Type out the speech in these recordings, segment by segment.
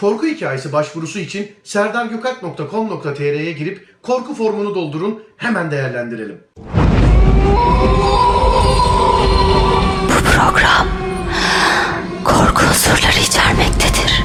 Korku hikayesi başvurusu için serdargökalp.com.tr'ye girip korku formunu doldurun hemen değerlendirelim. program korku unsurları içermektedir.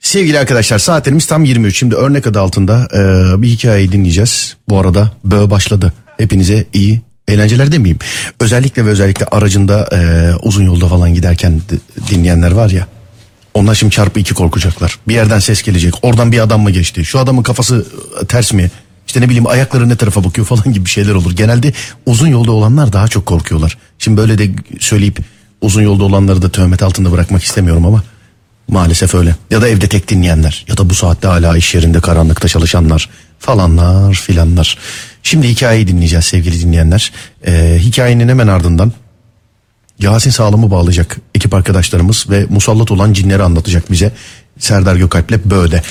Sevgili arkadaşlar saatlerimiz tam 23. Şimdi örnek adı altında e, bir hikayeyi dinleyeceğiz. Bu arada böğ başladı. Hepinize iyi eğlenceler demeyeyim. Özellikle ve özellikle aracında e, uzun yolda falan giderken dinleyenler var ya. Onlar şimdi çarpı iki korkacaklar. Bir yerden ses gelecek. Oradan bir adam mı geçti? Şu adamın kafası e, ters mi? İşte ne bileyim ayakları ne tarafa bakıyor falan gibi şeyler olur. Genelde uzun yolda olanlar daha çok korkuyorlar. Şimdi böyle de söyleyip uzun yolda olanları da töhmet altında bırakmak istemiyorum ama maalesef öyle. Ya da evde tek dinleyenler ya da bu saatte hala iş yerinde karanlıkta çalışanlar falanlar filanlar. Şimdi hikayeyi dinleyeceğiz sevgili dinleyenler. Ee, hikayenin hemen ardından Yasin Sağlam'ı bağlayacak ekip arkadaşlarımız ve musallat olan cinleri anlatacak bize Serdar Gökalp'le Böğde.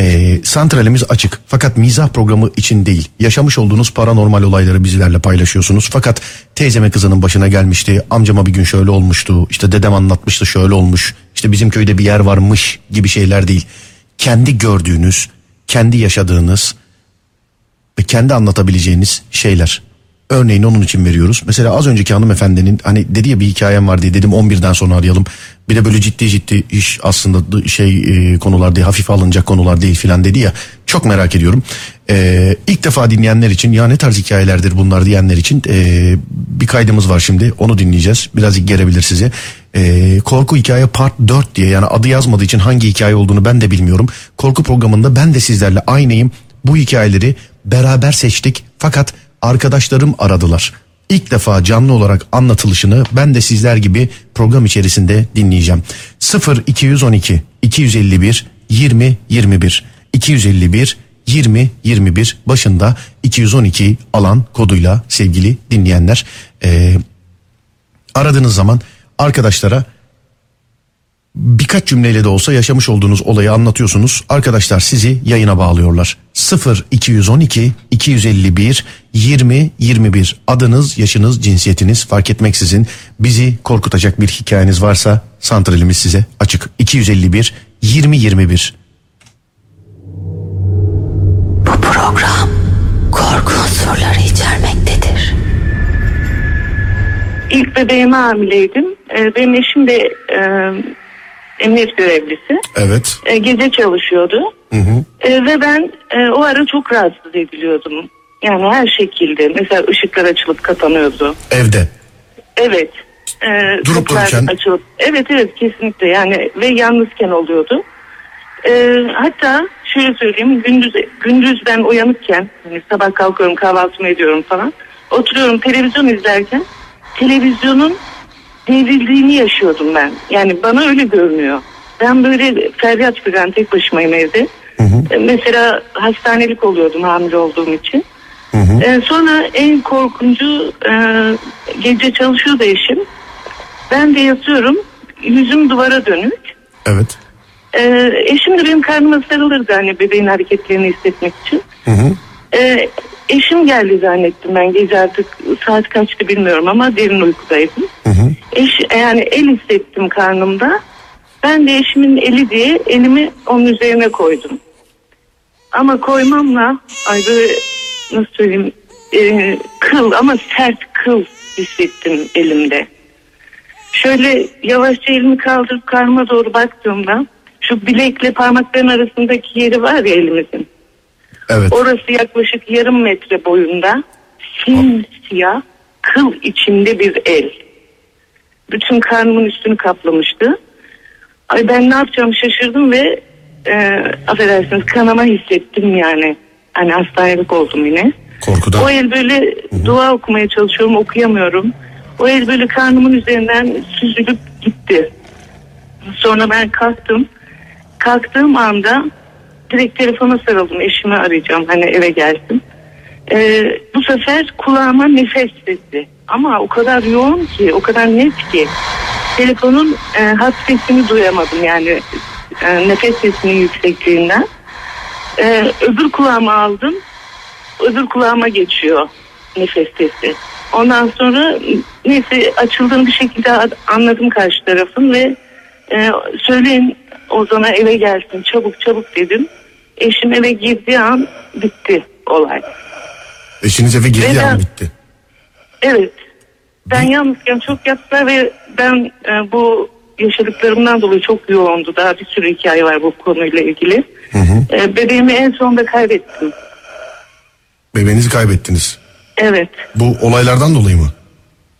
Ee, santralimiz açık fakat mizah programı için değil. Yaşamış olduğunuz paranormal olayları bizlerle paylaşıyorsunuz. Fakat teyzeme kızının başına gelmişti. Amcama bir gün şöyle olmuştu. İşte dedem anlatmıştı şöyle olmuş. İşte bizim köyde bir yer varmış gibi şeyler değil. Kendi gördüğünüz, kendi yaşadığınız ve kendi anlatabileceğiniz şeyler. Örneğin onun için veriyoruz. Mesela az önceki hanımefendinin hani dedi ya bir hikayem var diye dedim 11'den sonra arayalım. Bir de böyle ciddi ciddi iş aslında şey e, konular değil hafife alınacak konular değil filan dedi ya. Çok merak ediyorum. E, ilk defa dinleyenler için ya ne tarz hikayelerdir bunlar diyenler için e, bir kaydımız var şimdi onu dinleyeceğiz. Biraz gerebilir size. E, korku hikaye part 4 diye yani adı yazmadığı için hangi hikaye olduğunu ben de bilmiyorum. Korku programında ben de sizlerle aynıyım. Bu hikayeleri beraber seçtik fakat arkadaşlarım aradılar. İlk defa canlı olarak anlatılışını ben de sizler gibi program içerisinde dinleyeceğim. 0 212 251 20 21 251 20 21 başında 212 alan koduyla sevgili dinleyenler Ee, aradığınız zaman arkadaşlara birkaç cümleyle de olsa yaşamış olduğunuz olayı anlatıyorsunuz. Arkadaşlar sizi yayına bağlıyorlar. 0 212 251 20 21 adınız, yaşınız, cinsiyetiniz fark etmeksizin bizi korkutacak bir hikayeniz varsa santralimiz size açık. 251 20 21 Bu program korku unsurları içermektedir. İlk bebeğime hamileydim. Ee, Benim eşim de e, emniyet görevlisi. Evet. E, Gece çalışıyordu. Hı hı. E, Ve ben e, o ara çok rahatsız ediliyordum. Yani her şekilde. Mesela ışıklar açılıp kapanıyordu. Evde. Evet. E, Durup dururken. Açılıp, evet evet kesinlikle yani ve yalnızken oluyordu. E, hatta şöyle söyleyeyim gündüz gündüz ben uyanıkken hani sabah kalkıyorum kahvaltımı ediyorum falan oturuyorum televizyon izlerken televizyonun devrildiğini yaşıyordum ben. Yani bana öyle görünüyor. Ben böyle feryat figan tek başımayım evde. E, Mesela hastanelik oluyordum hamile olduğum için. E, sonra en korkuncu e, gece çalışıyordu eşim. Ben de yatıyorum. Yüzüm duvara dönük. Evet. E, eşim de benim karnıma sarılırdı hani bebeğin hareketlerini hissetmek için. Hı hı. E, eşim geldi zannettim ben gece artık saat kaçtı bilmiyorum ama derin uykudaydım. Hı hı. Eş, yani el hissettim karnımda. Ben de eşimin eli diye elimi onun üzerine koydum. Ama koymamla ay böyle nasıl söyleyeyim e, kıl ama sert kıl hissettim elimde. Şöyle yavaşça elimi kaldırıp karnıma doğru baktığımda şu bilekle parmakların arasındaki yeri var ya elimizin. Evet. Orası yaklaşık yarım metre boyunda simsiyah kıl içinde bir el. Bütün karnımın üstünü kaplamıştı. Ay ben ne yapacağımı şaşırdım ve e, affedersiniz kanama hissettim yani. Hani hastanelik oldum yine. Korkudan. O el böyle dua okumaya çalışıyorum okuyamıyorum. O el böyle karnımın üzerinden süzülüp gitti. Sonra ben kalktım. Kalktığım anda direkt telefona sarıldım. Eşimi arayacağım hani eve gelsin. Ee, bu sefer kulağıma nefes sesi. Ama o kadar yoğun ki, o kadar net ki. Telefonun e, hat sesini duyamadım yani e, nefes sesinin yüksekliğinden. Ee, öbür kulağıma aldım. Öbür kulağıma geçiyor nefes sesi. Ondan sonra neyse açıldığını bir şekilde anladım karşı tarafın ve e, söyleyin Ozan'a eve gelsin çabuk çabuk dedim. Eşim eve girdiği an bitti olay. Eşiniz eve girdiği Neden? an bitti. Evet. Ben yalnızken çok yaptılar ve ben e, bu yaşadıklarımdan dolayı çok yoğundu. Daha bir sürü hikaye var bu konuyla ilgili. E, bebeğimi en sonunda kaybettim. Bebeğinizi kaybettiniz. Evet. Bu olaylardan dolayı mı?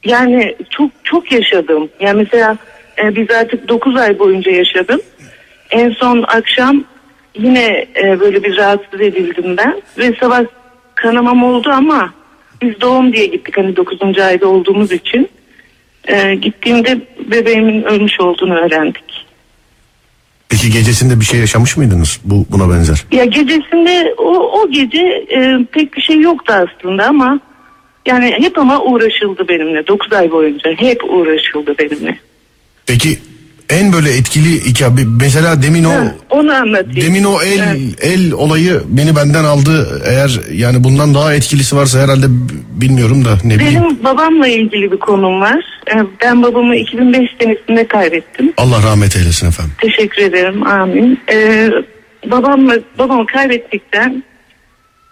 Yani çok çok yaşadım. Yani mesela e, biz artık 9 ay boyunca yaşadım. En son akşam yine e, böyle bir rahatsız edildim ben. Ve sabah kanamam oldu ama biz doğum diye gittik hani 9. ayda olduğumuz için. E, gittiğimde bebeğimin ölmüş olduğunu öğrendik. Peki gecesinde bir şey yaşamış mıydınız bu buna benzer? Ya gecesinde o, o gece e, pek bir şey yoktu aslında ama yani hep ama uğraşıldı benimle 9 ay boyunca hep uğraşıldı benimle. Peki en böyle etkili hikaye mesela demin o Ha, onu anlatayım. demin o el Evet. el olayı beni benden aldı. Eğer yani bundan daha etkilisi varsa herhalde bilmiyorum da ne bileyim. Benim babamla ilgili bir konum var. Ee, Ben babamı 2005 senesinde kaybettim. Allah rahmet eylesin efendim. Teşekkür ederim. Amin. Ee, babamla babamı kaybettikten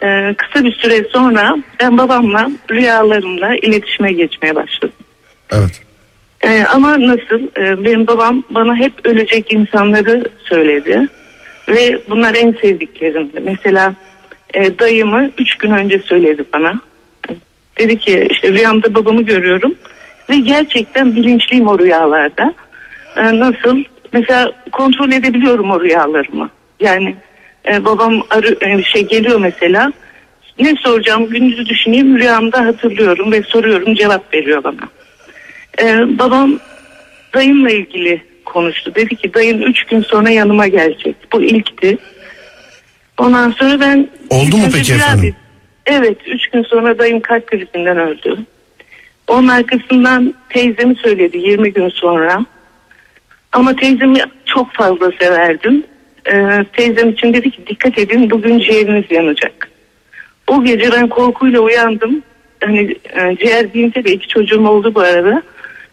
e, kısa bir süre sonra ben babamla rüyalarımla iletişime geçmeye başladım. Evet. Ee, ama nasıl? Ee, benim babam bana hep ölecek insanları söyledi. Ve bunlar en sevdiklerimdi. Mesela e, dayımı üç gün önce söyledi bana. Dedi ki işte rüyamda babamı görüyorum. Ve gerçekten bilinçliyim o rüyalarda. Ee, nasıl? Mesela kontrol edebiliyorum o rüyalarımı. Yani e, babam arı, e, şey geliyor mesela. Ne soracağım gündüzü düşüneyim rüyamda hatırlıyorum ve soruyorum cevap veriyor bana. Ee, babam dayımla ilgili konuştu. Dedi ki dayın üç gün sonra yanıma gelecek. Bu ilkti. Ondan sonra ben... Oldu mu peki efendim? abi- Evet üç gün sonra dayım kalp krizinden öldü. Onun arkasından teyzemi söyledi 20 gün sonra. Ama teyzemi çok fazla severdim. Ee, teyzem için dedi ki dikkat edin bugün ciğeriniz yanacak. O gece ben korkuyla uyandım. Hani e, ciğer deyince de iki çocuğum oldu bu arada.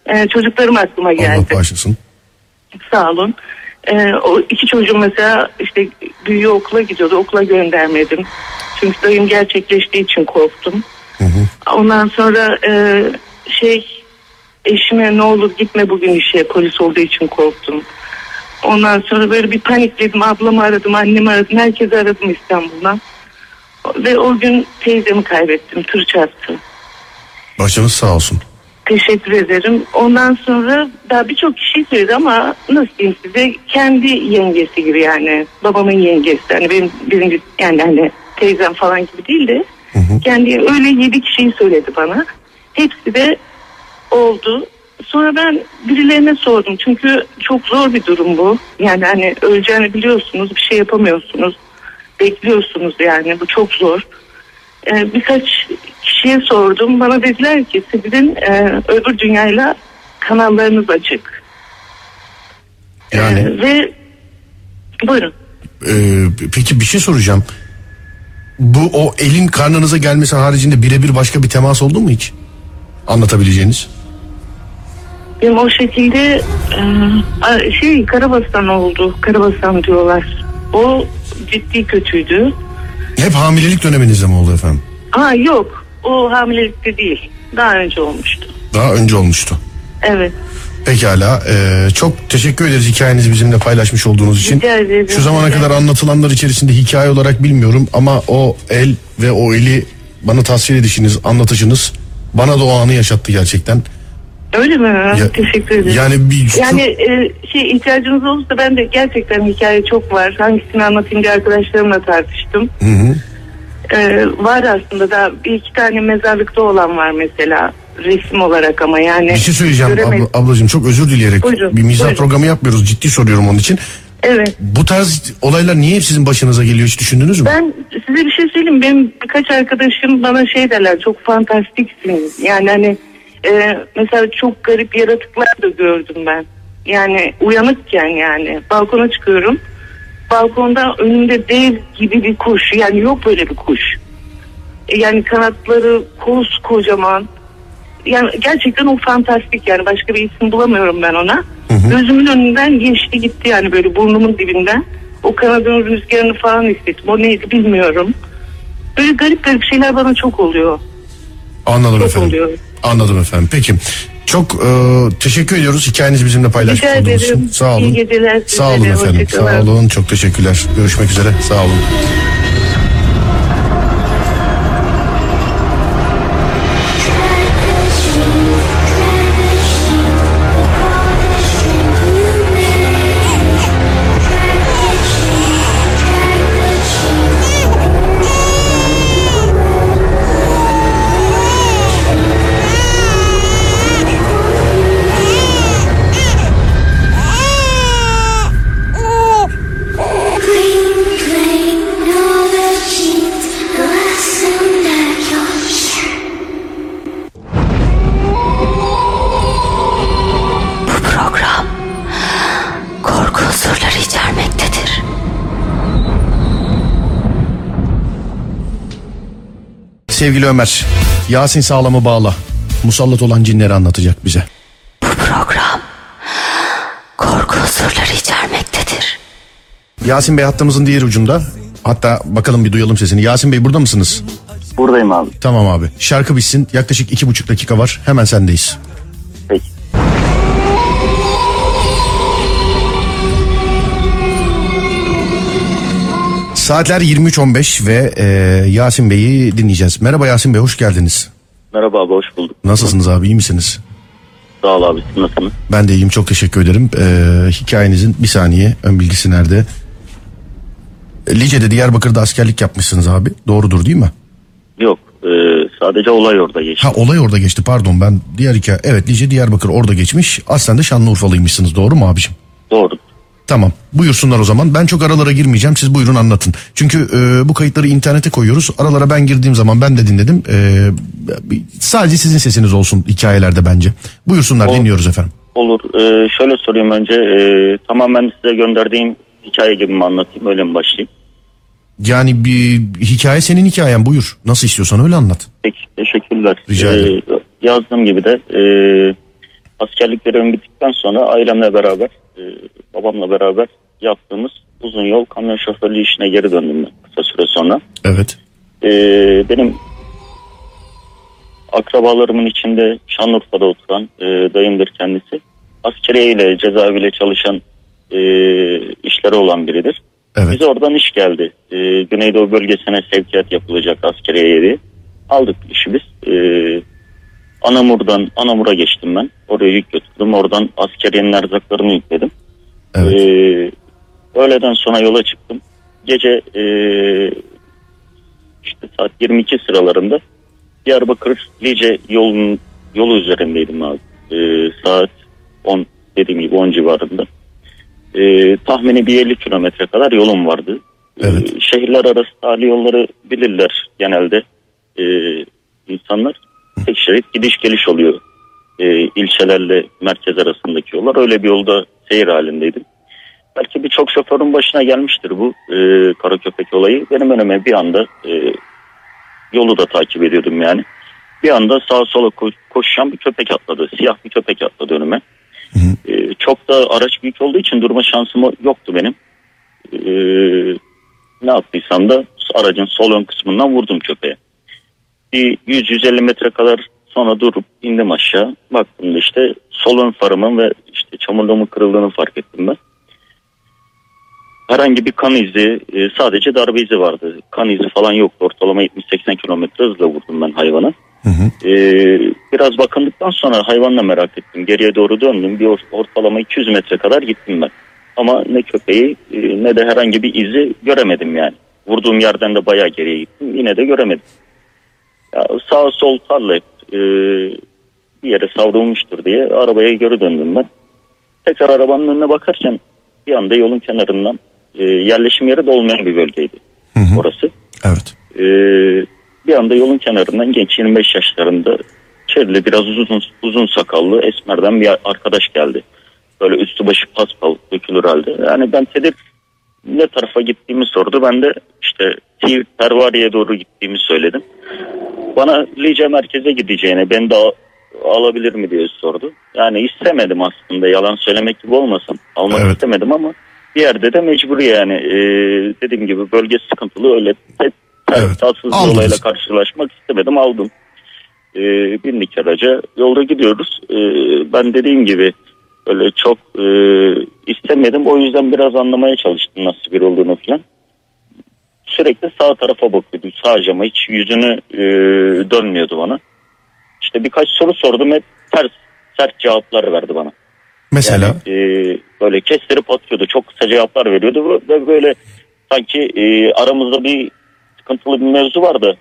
E, çocuklarım aklıma Allah geldi. bağışlasın. Sağ olun. E, o iki çocuğum mesela işte büyüğü okula gidiyordu. Okula göndermedim. Çünkü dayım gerçekleştiği için korktum. Ondan sonra e, şey eşime ne olur gitme bugün işe polis olduğu için korktum. Ondan sonra böyle bir panikledim. Ablamı aradım, annemi aradım. Herkesi aradım İstanbul'dan. Ve o gün teyzemi kaybettim. Tır çarptı. Başınız sağ olsun. Teşekkür ederim. Ondan sonra daha birçok kişi söyledi ama nasıl diyeyim size kendi yengesi gibi yani babamın yengesi. Hani benim birinci yani hani teyzem falan gibi değil de kendi öyle yedi kişiyi söyledi bana. Hepsi de oldu. Sonra ben birilerine sordum çünkü çok zor bir durum bu. Yani hani öleceğini biliyorsunuz bir şey yapamıyorsunuz. Bekliyorsunuz yani bu çok zor. Ee, birkaç kişiye sordum. Bana dediler ki sizin e, öbür dünyayla kanallarınız açık. Yani Ee, ve buyurun. e, peki bir şey soracağım. Bu o elin karnınıza gelmesi haricinde birebir başka bir temas oldu mu hiç? Anlatabileceğiniz. Benim o şekilde e, şey Karabasan oldu. Karabasan diyorlar. O ciddi kötüydü. Hep hamilelik döneminizde mi oldu efendim? Ha yok. O hamilelikte değil. Daha önce olmuştu. Daha önce olmuştu. Evet. Pekala. e, çok teşekkür ederiz hikayenizi bizimle paylaşmış olduğunuz için. Rica ederim. Şu zamana kadar anlatılanlar içerisinde hikaye olarak bilmiyorum ama o el ve o eli bana tasvir edişiniz, anlatışınız bana da o anı yaşattı gerçekten. Öyle mi? Ya- Teşekkür ederim. Yani bir Yani e, şey ihtiyacınız olursa ben de gerçekten hikaye çok var. Hangisini anlatayım diye arkadaşlarımla tartıştım. Hı hı. E, var aslında da bir iki tane mezarlıkta olan var mesela resim olarak ama yani. Bir şey söyleyeceğim göremedim. abla- ablacığım çok özür dileyerek Buyurun, bir mizah buyurun. programı yapmıyoruz ciddi soruyorum onun için. Evet. Bu tarz olaylar niye hep sizin başınıza geliyor hiç düşündünüz mü? Ben size bir şey söyleyeyim. Benim birkaç arkadaşım bana şey derler çok fantastiksin. Yani hani e, mesela çok garip yaratıklar da gördüm ben. Yani uyanıkken yani balkona çıkıyorum. Balkonda önümde dev gibi bir kuş. Yani yok böyle bir kuş. E, Yani kanatları kocaman. yani gerçekten o fantastik yani başka bir isim bulamıyorum ben ona. Gözümün önünden geçti gitti yani böyle burnumun dibinden. O kanadın rüzgarını falan hissettim. O neydi bilmiyorum. Böyle garip garip şeyler bana çok oluyor. Anladım Çok efendim. oluyor. Anladım efendim. Peki. Çok e, teşekkür ediyoruz hikayenizi bizimle paylaşmış Rica olduğunuz için. ederim. Sağ olun. İyi geceler Sağ olun de. efendim. Hoşçakalın. Sağ olun. Çok teşekkürler. Görüşmek üzere. Sağ olun. Sevgili Ömer. Yasin Sağlam'ı bağla. Musallat olan cinleri anlatacak bize. Bu program korku unsurları içermektedir. Yasin Bey hattımızın diğer ucunda. Hatta bakalım bir duyalım sesini. Yasin Bey burada mısınız? Buradayım abi. Tamam abi. Şarkı bitsin. Yaklaşık iki buçuk dakika var. Hemen sendeyiz. Saatler 23.15 ve e, Yasin Bey'i dinleyeceğiz. Merhaba Yasin Bey hoş geldiniz. Merhaba abi hoş bulduk. Nasılsınız abi iyi misiniz? Sağ ol abi siz nasılsınız? Ben de iyiyim çok teşekkür ederim. Ee, hikayenizin bir saniye ön bilgisi nerede? Lice'de Diyarbakır'da askerlik yapmışsınız abi. Doğrudur değil mi? Yok e, sadece olay orada geçti. Ha olay orada geçti pardon ben diğer hikaye. Evet Lice Diyarbakır orada geçmiş. Aslen de Şanlıurfalıymışsınız doğru mu abicim? Doğru. Tamam buyursunlar o zaman. Ben çok aralara girmeyeceğim siz buyurun anlatın. Çünkü e, bu kayıtları internete koyuyoruz. Aralara ben girdiğim zaman ben de dinledim. E, sadece sizin sesiniz olsun hikayelerde bence. Buyursunlar O- dinliyoruz efendim. Olur. E, şöyle sorayım önce. E, tamamen size gönderdiğim hikaye gibi mi anlatayım öyle mi başlayayım? Yani bir hikaye senin hikayen buyur. Nasıl istiyorsan öyle anlat. Peki teşekkürler. Rica ederim. E, yazdığım gibi de e, askerlik görevim bittikten sonra ailemle beraber e, babamla beraber yaptığımız uzun yol kamyon şoförlüğü işine geri döndüm ben kısa süre sonra. Evet. Ee, benim akrabalarımın içinde Şanlıurfa'da oturan e, dayımdır kendisi. Askeriye ile cezaeviyle çalışan e, işleri olan biridir. Evet. Bize oradan iş geldi. E, Güneydoğu bölgesine sevkiyat yapılacak askeriye diye. Aldık işi biz. E, Anamur'dan Anamur'a geçtim ben. Oraya yük götürdüm. Oradan askeriyenin erzaklarını yükledim. Evet. Ee, öğleden sonra yola çıktım. Gece ee, işte saat 22 sıralarında Diyarbakır Lice yolun yolu üzerindeydim abi. Ee, saat 10 dediğim gibi 10 civarında. Ee, tahmini bir 50 kilometre kadar yolum vardı. Ee, Evet. şehirler arası tali yolları bilirler genelde ee, insanlar. Tek şerit gidiş geliş oluyor. Ee, ilçelerle merkez arasındaki yollar. Öyle bir yolda seyir halindeydim. Belki birçok şoförün başına gelmiştir bu e, kara köpek olayı. Benim önüme bir anda e, yolu da takip ediyordum yani. Bir anda sağa sola ko- koşan bir köpek atladı. Siyah bir köpek atladı önüme. E, çok da araç büyük olduğu için durma şansım yoktu benim. E, ne yaptıysam da aracın sol ön kısmından vurdum köpeğe. Bir 100-150 metre kadar sonra durup indim aşağı. Baktım işte sol ön farımın ve işte çamurluğumun kırıldığını fark ettim ben. Herhangi bir kan izi, e, sadece darbe izi vardı. Kan izi falan yoktu. Ortalama 70-80 kilometre hızla vurdum ben hayvana. E, biraz bakındıktan sonra hayvanla merak ettim. Geriye doğru döndüm. Bir or- ortalama 200 metre kadar gittim ben. Ama ne köpeği e, ne de herhangi bir izi göremedim yani. Vurduğum yerden de bayağı geriye gittim. Yine de göremedim. Ya, sağ sol tarla hep, e, bir yere savrulmuştur diye arabaya geri döndüm ben. Tekrar arabanın önüne bakarken bir anda yolun kenarından e, yerleşim yeri de olmayan bir bölgeydi orası. Evet. E, bir anda yolun kenarından genç 25 yaşlarında çerli biraz uzun uzun sakallı esmerden bir arkadaş geldi. Böyle üstü başı paspal dökülür halde. Yani ben tedir ne tarafa gittiğimi sordu. Ben de işte Pervari'ye doğru gittiğimi söyledim. Bana Lice merkeze gideceğine, ben daha alabilir mi diye sordu. Yani istemedim aslında yalan söylemek gibi olmasın. Almak Evet. istemedim ama bir yerde de mecbur yani. Ee, dediğim gibi bölge sıkıntılı öyle Evet. tatsız bir Aldınız. olayla karşılaşmak istemedim aldım. Ee, bindik araca yolda gidiyoruz. Ee, ben dediğim gibi öyle çok e, istemedim. O yüzden biraz anlamaya çalıştım nasıl bir olduğunu falan. Sürekli sağ tarafa bakıyordu. Sağ cama hiç yüzünü e, dönmüyordu bana. İşte birkaç soru sordum hep ters sert cevaplar verdi bana. Mesela Yani, e, böyle kestirip atıyordu. Çok kısa cevaplar veriyordu ve böyle sanki e, aramızda bir sıkıntılı bir mevzu vardı.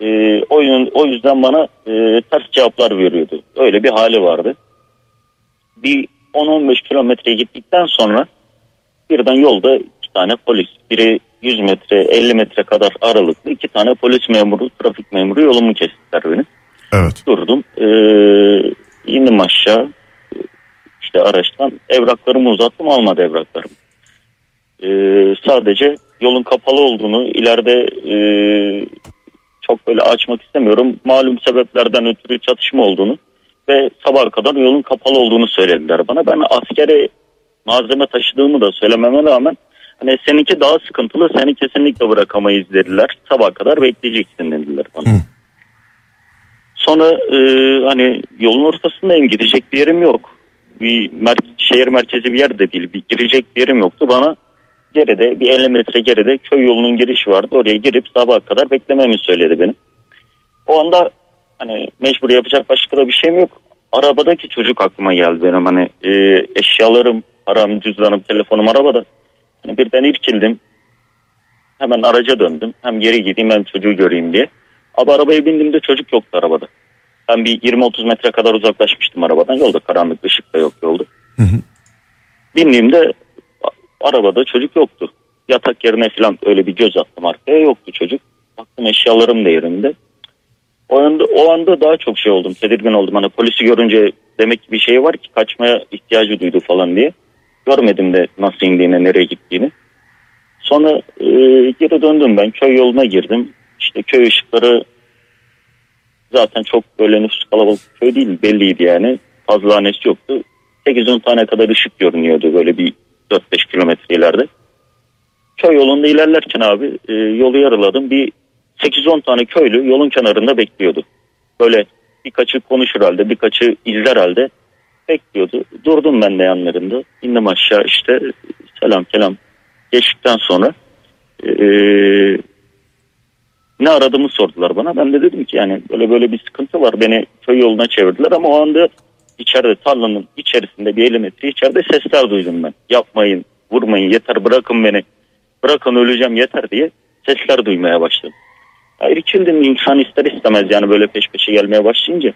E, o, yön- o yüzden bana e, ters cevaplar veriyordu. Öyle bir hali vardı. Bir 10-15 kilometre gittikten sonra birden yolda iki tane polis. Biri 100 metre 50 metre kadar aralıklı iki tane polis memuru trafik memuru yolumu kestiler benim evet. durdum. Ee, indim aşağı. İşte araçtan evraklarımı uzattım almadı evraklarımı. Ee, sadece yolun kapalı olduğunu ileride e, çok böyle açmak istemiyorum. Malum sebeplerden ötürü çatışma olduğunu ve sabah kadar yolun kapalı olduğunu söylediler bana. Ben askere malzeme taşıdığımı da söylememe rağmen hani seninki daha sıkıntılı seni kesinlikle bırakamayız dediler. Sabah kadar bekleyeceksin dediler bana. Hı. Sonra e, hani yolun ortasındayım gidecek bir yerim yok. Bir mer- şehir merkezi bir yer de değil. Bir girecek bir yerim yoktu. Bana geride bir 50 metre geride köy yolunun girişi vardı. Oraya girip sabaha kadar beklememi söyledi benim. O anda hani mecbur yapacak başka da bir şeyim yok. Arabadaki çocuk aklıma geldi benim hani e, eşyalarım, param, cüzdanım, telefonum arabada. Hani birden irkildim. Hemen araca döndüm. Hem geri gideyim hem çocuğu göreyim diye. Abi arabaya bindiğimde çocuk yoktu arabada. Ben bir 20-30 metre kadar uzaklaşmıştım arabadan. Yolda karanlık ışık da yok yolda. Hı hı. Bindiğimde arabada çocuk yoktu. Yatak yerine falan öyle bir göz attım arkaya yoktu çocuk. Baktım eşyalarım da yerinde. O anda, o anda daha çok şey oldum. Tedirgin oldum. Hani polisi görünce demek ki bir şey var ki kaçmaya ihtiyacı duydu falan diye. Görmedim de nasıl indiğini, nereye gittiğini. Sonra e, geri döndüm ben. Köy yoluna girdim. İşte köy ışıkları zaten çok böyle nüfus kalabalık köy değil belliydi yani. Fazla hanesi yoktu. 8-10 tane kadar ışık görünüyordu böyle bir 4-5 kilometre ileride. Köy yolunda ilerlerken abi e, yolu yarıladım. Bir 8-10 tane köylü yolun kenarında bekliyordu. Böyle birkaçı konuşur halde birkaçı izler halde bekliyordu. Durdum ben de yanlarında. İndim aşağı işte selam kelam geçtikten sonra e, ne aradığımı sordular bana. Ben de dedim ki yani böyle böyle bir sıkıntı var. Beni köy yoluna çevirdiler ama o anda içeride tarlanın içerisinde bir 50 metre içeride sesler duydum ben. Yapmayın, vurmayın, yeter bırakın beni. Bırakın öleceğim yeter diye sesler duymaya başladım. Ya irkildim insan ister istemez yani böyle peş peşe gelmeye başlayınca.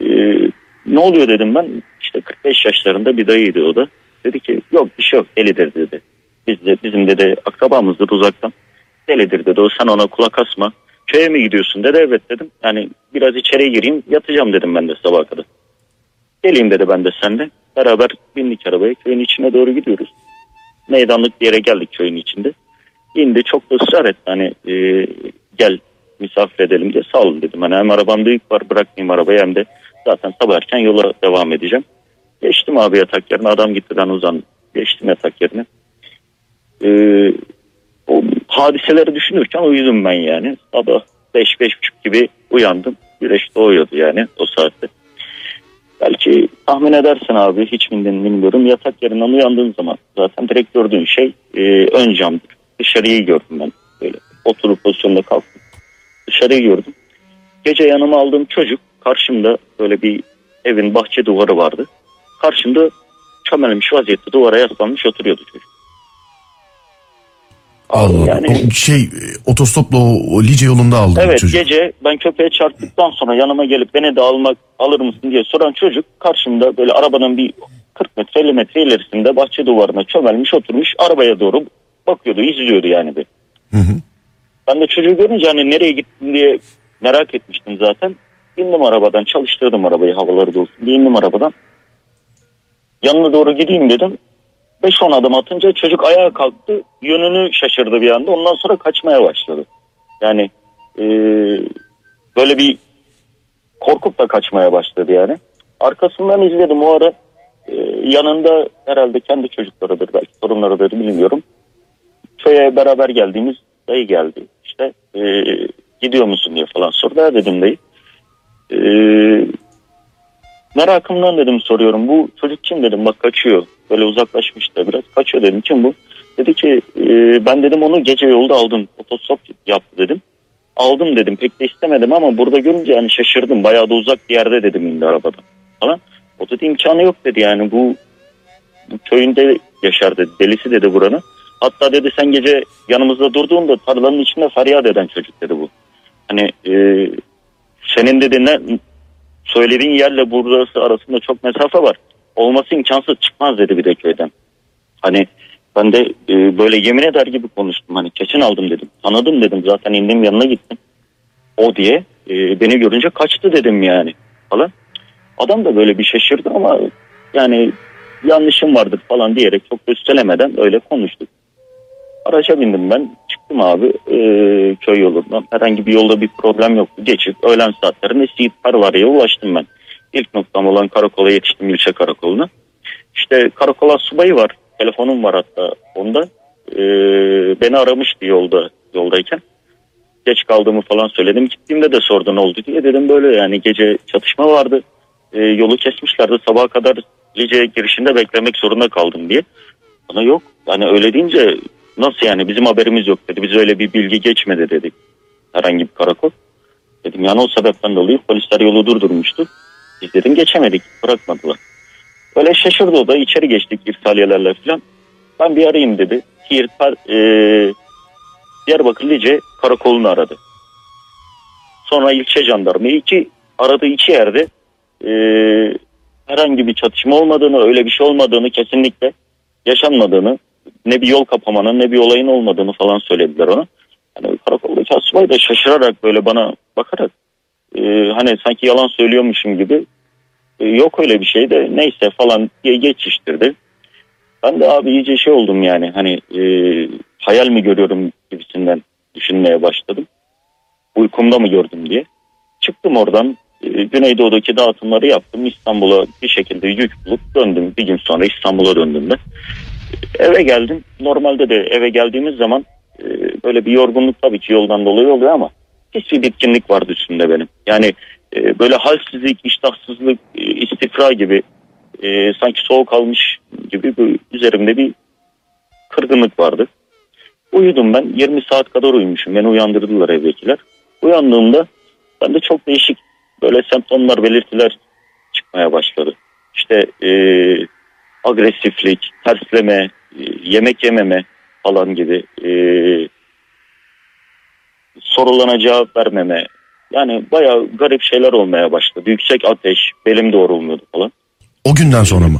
Ee, ne oluyor dedim ben. İşte 45 yaşlarında bir dayıydı o da. Dedi ki yok bir şey yok delidir dedi. Biz de, bizim dedi akrabamızdır uzaktan. Delidir dedi o sen ona kulak asma. Köye mi gidiyorsun dedi evet dedim. Yani biraz içeriye gireyim yatacağım dedim ben de sabaha kadar. Geleyim dedi ben de senle. Beraber bindik arabaya köyün içine doğru gidiyoruz. Meydanlık bir yere geldik köyün içinde. İndi çok da ısrar etti hani e, gel misafir edelim diye sağ olun dedim. Hani hem arabamda yük var bırakmayayım arabayı hem de zaten sabah erken yola devam edeceğim. Geçtim abi yatak yerine adam gitti ben uzandım. Geçtim yatak yerine. Ee, o hadiseleri düşünürken uyudum ben yani. Sabah 5-5.30 gibi uyandım. Güneş doğuyordu yani o saatte. Belki tahmin edersin abi hiç bindin bilmiyorum. Yatak yerinden uyandığın zaman zaten direkt gördüğün şey e, ön camdır. Dışarıyı gördüm ben. Böyle oturup pozisyonda kalktım. Dışarıyı gördüm. Gece yanıma aldığım çocuk karşımda böyle bir evin bahçe duvarı vardı. Karşımda çömelmiş vaziyette duvara yaslanmış oturuyordu çocuk. Allah. Yani- O şey otostopla o, o Lice yolunda aldı Evet çocuk. gece ben köpeğe çarptıktan sonra yanıma gelip beni de almak alır mısın diye soran çocuk karşımda böyle arabanın bir 40 metre 50 metre ilerisinde bahçe duvarına çömelmiş oturmuş arabaya doğru bakıyordu izliyordu yani bir. Hı hı. Ben de çocuğu görünce hani nereye gittin diye merak etmiştim zaten. İndim arabadan çalıştırdım arabayı havaları da olsun diye indim arabadan. Yanına doğru gideyim dedim. 5-10 adım atınca çocuk ayağa kalktı. Yönünü şaşırdı bir anda. Ondan sonra kaçmaya başladı. Yani eee, böyle bir korkup da kaçmaya başladı yani. Arkasından izledim o ara e, yanında herhalde kendi çocuklarıdır belki torunlarıdır bilmiyorum. Köye beraber geldiğimiz dayı geldi. İşte e, gidiyor musun diye falan sordu. Ha dedim dayı. E, merakımdan dedim soruyorum. Bu çocuk kim dedim bak kaçıyor. Böyle uzaklaşmış da biraz. Kaçıyor dedim kim bu? Dedi ki e, ben dedim onu gece yolda aldım. Otostop yaptı dedim. Aldım dedim pek de istemedim ama burada görünce yani şaşırdım. Bayağı da uzak bir yerde dedim indi arabadan falan. O dedi imkanı yok dedi yani bu, bu köyünde yaşar dedi. Delisi dedi buranın. Hatta dedi sen gece yanımızda durduğunda tarlanın içinde feryat eden çocuk dedi bu. Hani e, senin dedi ne söylediğin yerle burası arasında çok mesafe var. Olması imkansız çıkmaz dedi bir de köyden. Hani ben de e, böyle yemin eder gibi konuştum. Hani kesin aldım dedim. Tanıdım dedim zaten indim yanına gittim. O diye e, beni görünce kaçtı dedim yani falan. Adam da böyle bir şaşırdı ama yani yanlışım vardır falan diyerek çok üstelemeden öyle konuştuk. Araca bindim ben çıktım abi e, köy yolundan. Herhangi bir yolda bir problem yoktu. Geçip öğlen saatlerinde Siirt Parvarı'ya ulaştım ben. İlk noktam olan karakola yetiştim ilçe karakoluna. İşte karakola subayı var. Telefonum var hatta onda. E, beni aramıştı yolda yoldayken. Geç kaldığımı falan söyledim. Gittiğimde de sordu ne oldu diye. Dedim böyle yani gece çatışma vardı. E, yolu kesmişlerdi. Sabaha kadar Lice'ye girişinde beklemek zorunda kaldım diye. Bana yok. Yani öyle deyince nasıl yani bizim haberimiz yok dedi. Biz öyle bir bilgi geçmedi dedik. Herhangi bir karakol. Dedim yani o sebepten dolayı polisler yolu durdurmuştu. Biz dedim geçemedik. Bırakmadılar. Böyle şaşırdı o da içeri geçtik irsaliyelerle falan. Ben bir arayayım dedi. Siirt, e, Diyarbakır karakolunu aradı. Sonra ilçe jandarma iki aradığı iki yerde e, herhangi bir çatışma olmadığını, öyle bir şey olmadığını kesinlikle yaşanmadığını, ne bir yol kapamanın ne bir olayın olmadığını falan söylediler ona. Yani karakoldaki asubay da şaşırarak böyle bana bakarak e, hani sanki yalan söylüyormuşum gibi e, yok öyle bir şey de neyse falan diye geçiştirdi. Ben de abi iyice şey oldum yani hani e, hayal mi görüyorum gibisinden düşünmeye başladım. Uykumda mı gördüm diye. Çıktım oradan e, Güneydoğu'daki dağıtımları yaptım. İstanbul'a bir şekilde yük bulup döndüm. Bir gün sonra İstanbul'a döndüm de. Eve geldim. Normalde de eve geldiğimiz zaman e, böyle bir yorgunluk tabii ki yoldan dolayı oluyor ama hiçbir bitkinlik vardı üstünde benim. Yani e, böyle halsizlik, iştahsızlık, e, istifra gibi e, sanki soğuk almış gibi bir, üzerimde bir kırgınlık vardı. Uyudum ben. 20 saat kadar uyumuşum. Beni uyandırdılar evdekiler. Uyandığımda bende çok değişik böyle semptomlar, belirtiler çıkmaya başladı. İşte e, agresiflik, tersleme, e, yemek yememe falan gibi e, sorulana cevap vermeme. Yani bayağı garip şeyler olmaya başladı. Yüksek ateş, belim doğrulmuyordu falan. O günden sonra mı?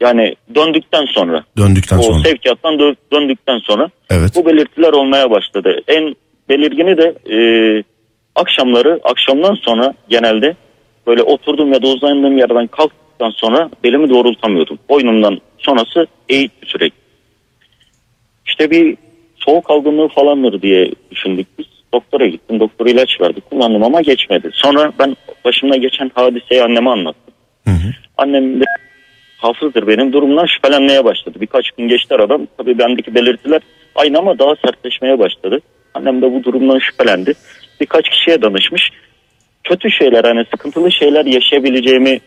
Yani döndükten sonra, Döndükten o sonra. sevkiyattan dö- döndükten sonra Evet. bu belirtiler olmaya başladı. En belirgini de e, akşamları, akşamdan sonra genelde böyle oturduğum ya da uzandığım yerden kalktıktan sonra belimi doğrultamıyordum. Boynumdan sonrası eğikti sürekli. İşte bir soğuk algınlığı falandır diye düşündük biz. Doktora gittim, doktor ilaç verdi, kullandım ama geçmedi. Sonra ben başımda geçen hadiseyi anneme anlattım. Hı hı. Annem de hafızdır benim durumdan şüphelenmeye başladı. Birkaç gün geçti aradan. Tabii bendeki belirtiler aynı ama daha sertleşmeye başladı. Annem de bu durumdan şüphelendi. Birkaç kişiye danışmış. Kötü şeyler hani sıkıntılı şeyler yaşayabileceğimi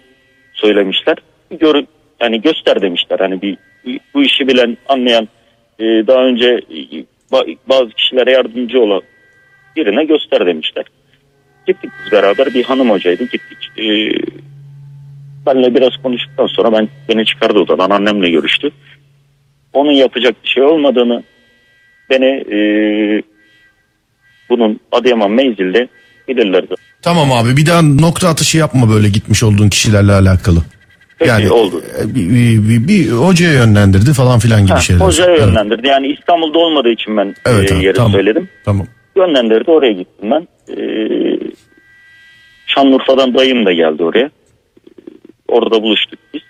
söylemişler. Gör, yani göster demişler. Hani bir bu işi bilen, anlayan e, daha önce e, ba- bazı kişilere yardımcı olan birine göster demişler. Gittik biz beraber bir hanım hocaydı gittik. E, benle biraz konuştuktan sonra ben beni çıkardı odadan annemle görüştü. Onun yapacak bir şey olmadığını beni e, bunun Adıyaman menzilde bilirlerdi. Tamam abi bir daha nokta atışı yapma böyle gitmiş olduğun kişilerle alakalı. Peki, oldu. e, Bir, bir, bir, bir hocaya yönlendirdi falan filan gibi Ha, şeyler. hocaya Evet. yönlendirdi. Yani İstanbul'da olmadığı için ben Evet e, yeri tamam. söyledim. Tamam. Yönlendirdi oraya gittim ben. E, Şanlıurfa'dan dayım da geldi oraya. Orada buluştuk biz.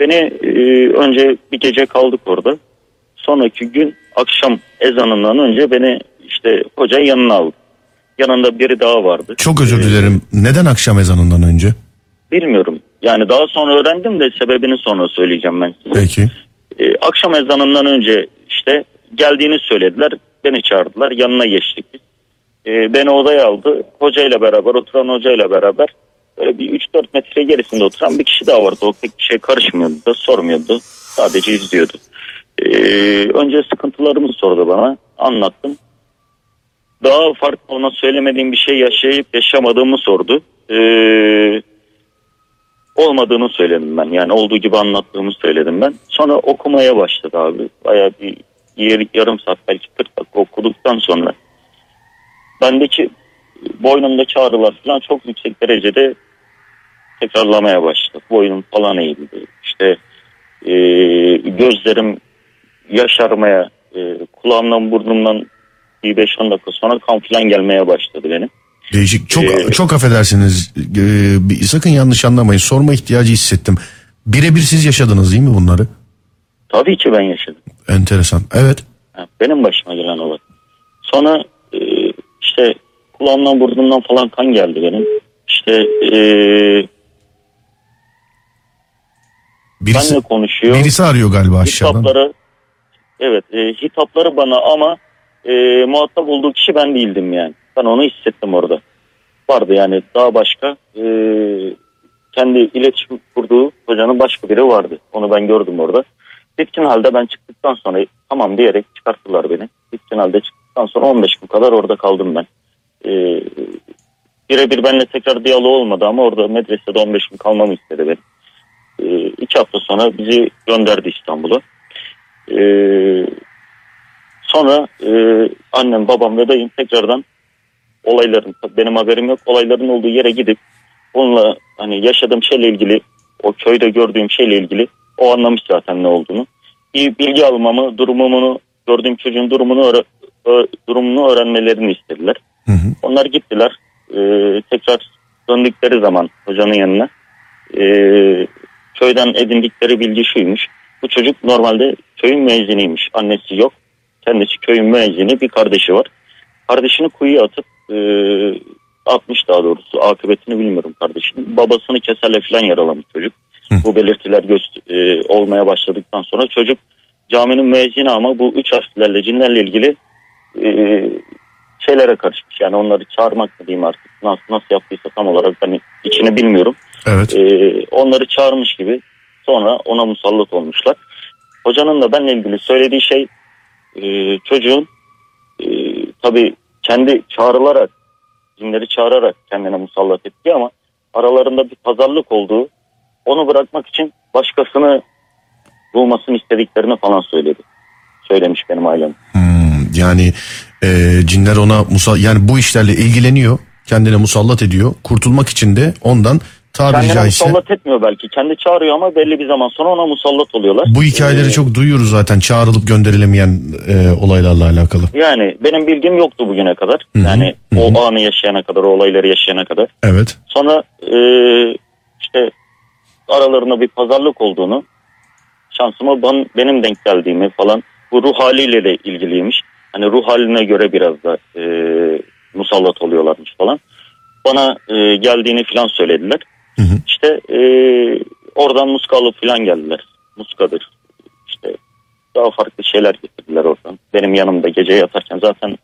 Beni e, önce bir gece kaldık orada. Sonraki gün akşam ezanından önce beni işte hoca yanına aldı. Yanında biri daha vardı. Çok özür Ee, dilerim. Neden akşam ezanından önce? Bilmiyorum. Yani daha sonra öğrendim de sebebini sonra söyleyeceğim ben size. Peki. Ee, akşam ezanından önce işte geldiğini söylediler. Beni çağırdılar. Yanına geçtik biz. Ee, beni odaya aldı. Hocayla beraber oturan hocayla beraber böyle bir 3-4 metre gerisinde oturan bir kişi daha vardı. O pek bir şey karışmıyordu da sormuyordu. Sadece izliyordu. Ee, önce sıkıntılarımı sordu bana. Anlattım. Daha farklı ona söylemediğim bir şey yaşayıp yaşamadığımı sordu. Ee, olmadığını söyledim ben. Yani olduğu gibi anlattığımı söyledim ben. Sonra okumaya başladı abi. Bayağı bir yer- yarım saat belki 40 dakika okuduktan sonra bendeki boynumdaki ağrılar falan çok yüksek derecede tekrarlamaya başladı. Boynum falan eğildi. İşte e, gözlerim yaşarmaya, e, kulağımdan burnumdan bir 5-10 dakika sonra kan falan gelmeye başladı benim. Değişik. Çok Ee, çok affedersiniz. Ee, sakın yanlış anlamayın. Sorma ihtiyacı hissettim. Birebir siz yaşadınız değil mi bunları? Tabii ki ben yaşadım. Enteresan. Evet. Benim başıma gelen olay. Sonra e, işte kulağımdan burnumdan falan kan geldi benim. İşte e, Birisi, benle konuşuyor. birisi arıyor galiba aşağıdan. Hitapları evet e, hitapları bana ama e, muhatap olduğu kişi ben değildim yani. Ben onu hissettim orada. Vardı yani daha başka e, kendi iletişim kurduğu hocanın başka biri vardı. Onu ben gördüm orada. Bitkin halde ben çıktıktan sonra tamam diyerek çıkarttılar beni. Bitkin halde çıktıktan sonra 15 gün kadar orada kaldım ben. E, birebir benimle tekrar diyalog olmadı ama orada medresede 15 gün kalmamı istedi benim. E, iki hafta sonra bizi gönderdi İstanbul'a. E, sonra e, annem, babam ve dayım tekrardan olayların, benim haberim yok, olayların olduğu yere gidip onunla hani yaşadığım şeyle ilgili, o köyde gördüğüm şeyle ilgili o anlamış zaten ne olduğunu. Bir bilgi almamı, durumunu, gördüğüm çocuğun durumunu öğre- ö- durumunu öğrenmelerini istediler. Hı hı. Onlar gittiler. E, tekrar döndükleri zaman hocanın yanına e, köyden edindikleri bilgi şuymuş. Bu çocuk normalde köyün müezziniymiş. Annesi yok. Kendisi köyün müezzini bir kardeşi var. Kardeşini kuyuya atıp e, atmış daha doğrusu. Akıbetini bilmiyorum kardeşinin. Babasını keserle falan yaralamış çocuk. Hı. Bu belirtiler göz, e, olmaya başladıktan sonra çocuk caminin müezzini ama bu üç harflerle cinlerle ilgili e, şeylere karışmış. Yani onları çağırmak mı diyeyim artık nasıl, nasıl yaptıysa tam olarak hani içini bilmiyorum. Evet. Ee, onları çağırmış gibi sonra ona musallat olmuşlar. Hocanın da benimle ilgili söylediği şey e, çocuğun e, tabii kendi çağrılarak cinleri çağırarak kendine musallat ettiği ama aralarında bir pazarlık olduğu onu bırakmak için başkasını bulmasını istediklerini falan söyledi. Söylemiş benim ailem. Hmm, yani e, cinler ona musa yani bu işlerle ilgileniyor. Kendine musallat ediyor. Kurtulmak için de ondan tabiri Kendine caizse musallat etmiyor belki. Kendi çağırıyor ama belli bir zaman sonra ona musallat oluyorlar. bu hikayeleri Ee, çok duyuyoruz zaten çağrılıp gönderilemeyen e, olaylarla alakalı. Yani benim bilgim yoktu bugüne kadar. Hı hı, Yani o anı yaşayana kadar, o olayları yaşayana kadar. Evet. Sonra e, işte aralarında bir pazarlık olduğunu, şansıma ben, benim denk geldiğimi falan, bu ruh haliyle de ilgiliymiş. Hani ruh haline göre biraz da e, musallat oluyorlarmış falan. Bana e, geldiğini falan söylediler. Hı hı. İşte e, oradan muska alıp falan geldiler. Muskadır. İşte daha farklı şeyler getirdiler oradan. Benim yanımda gece yatarken zaten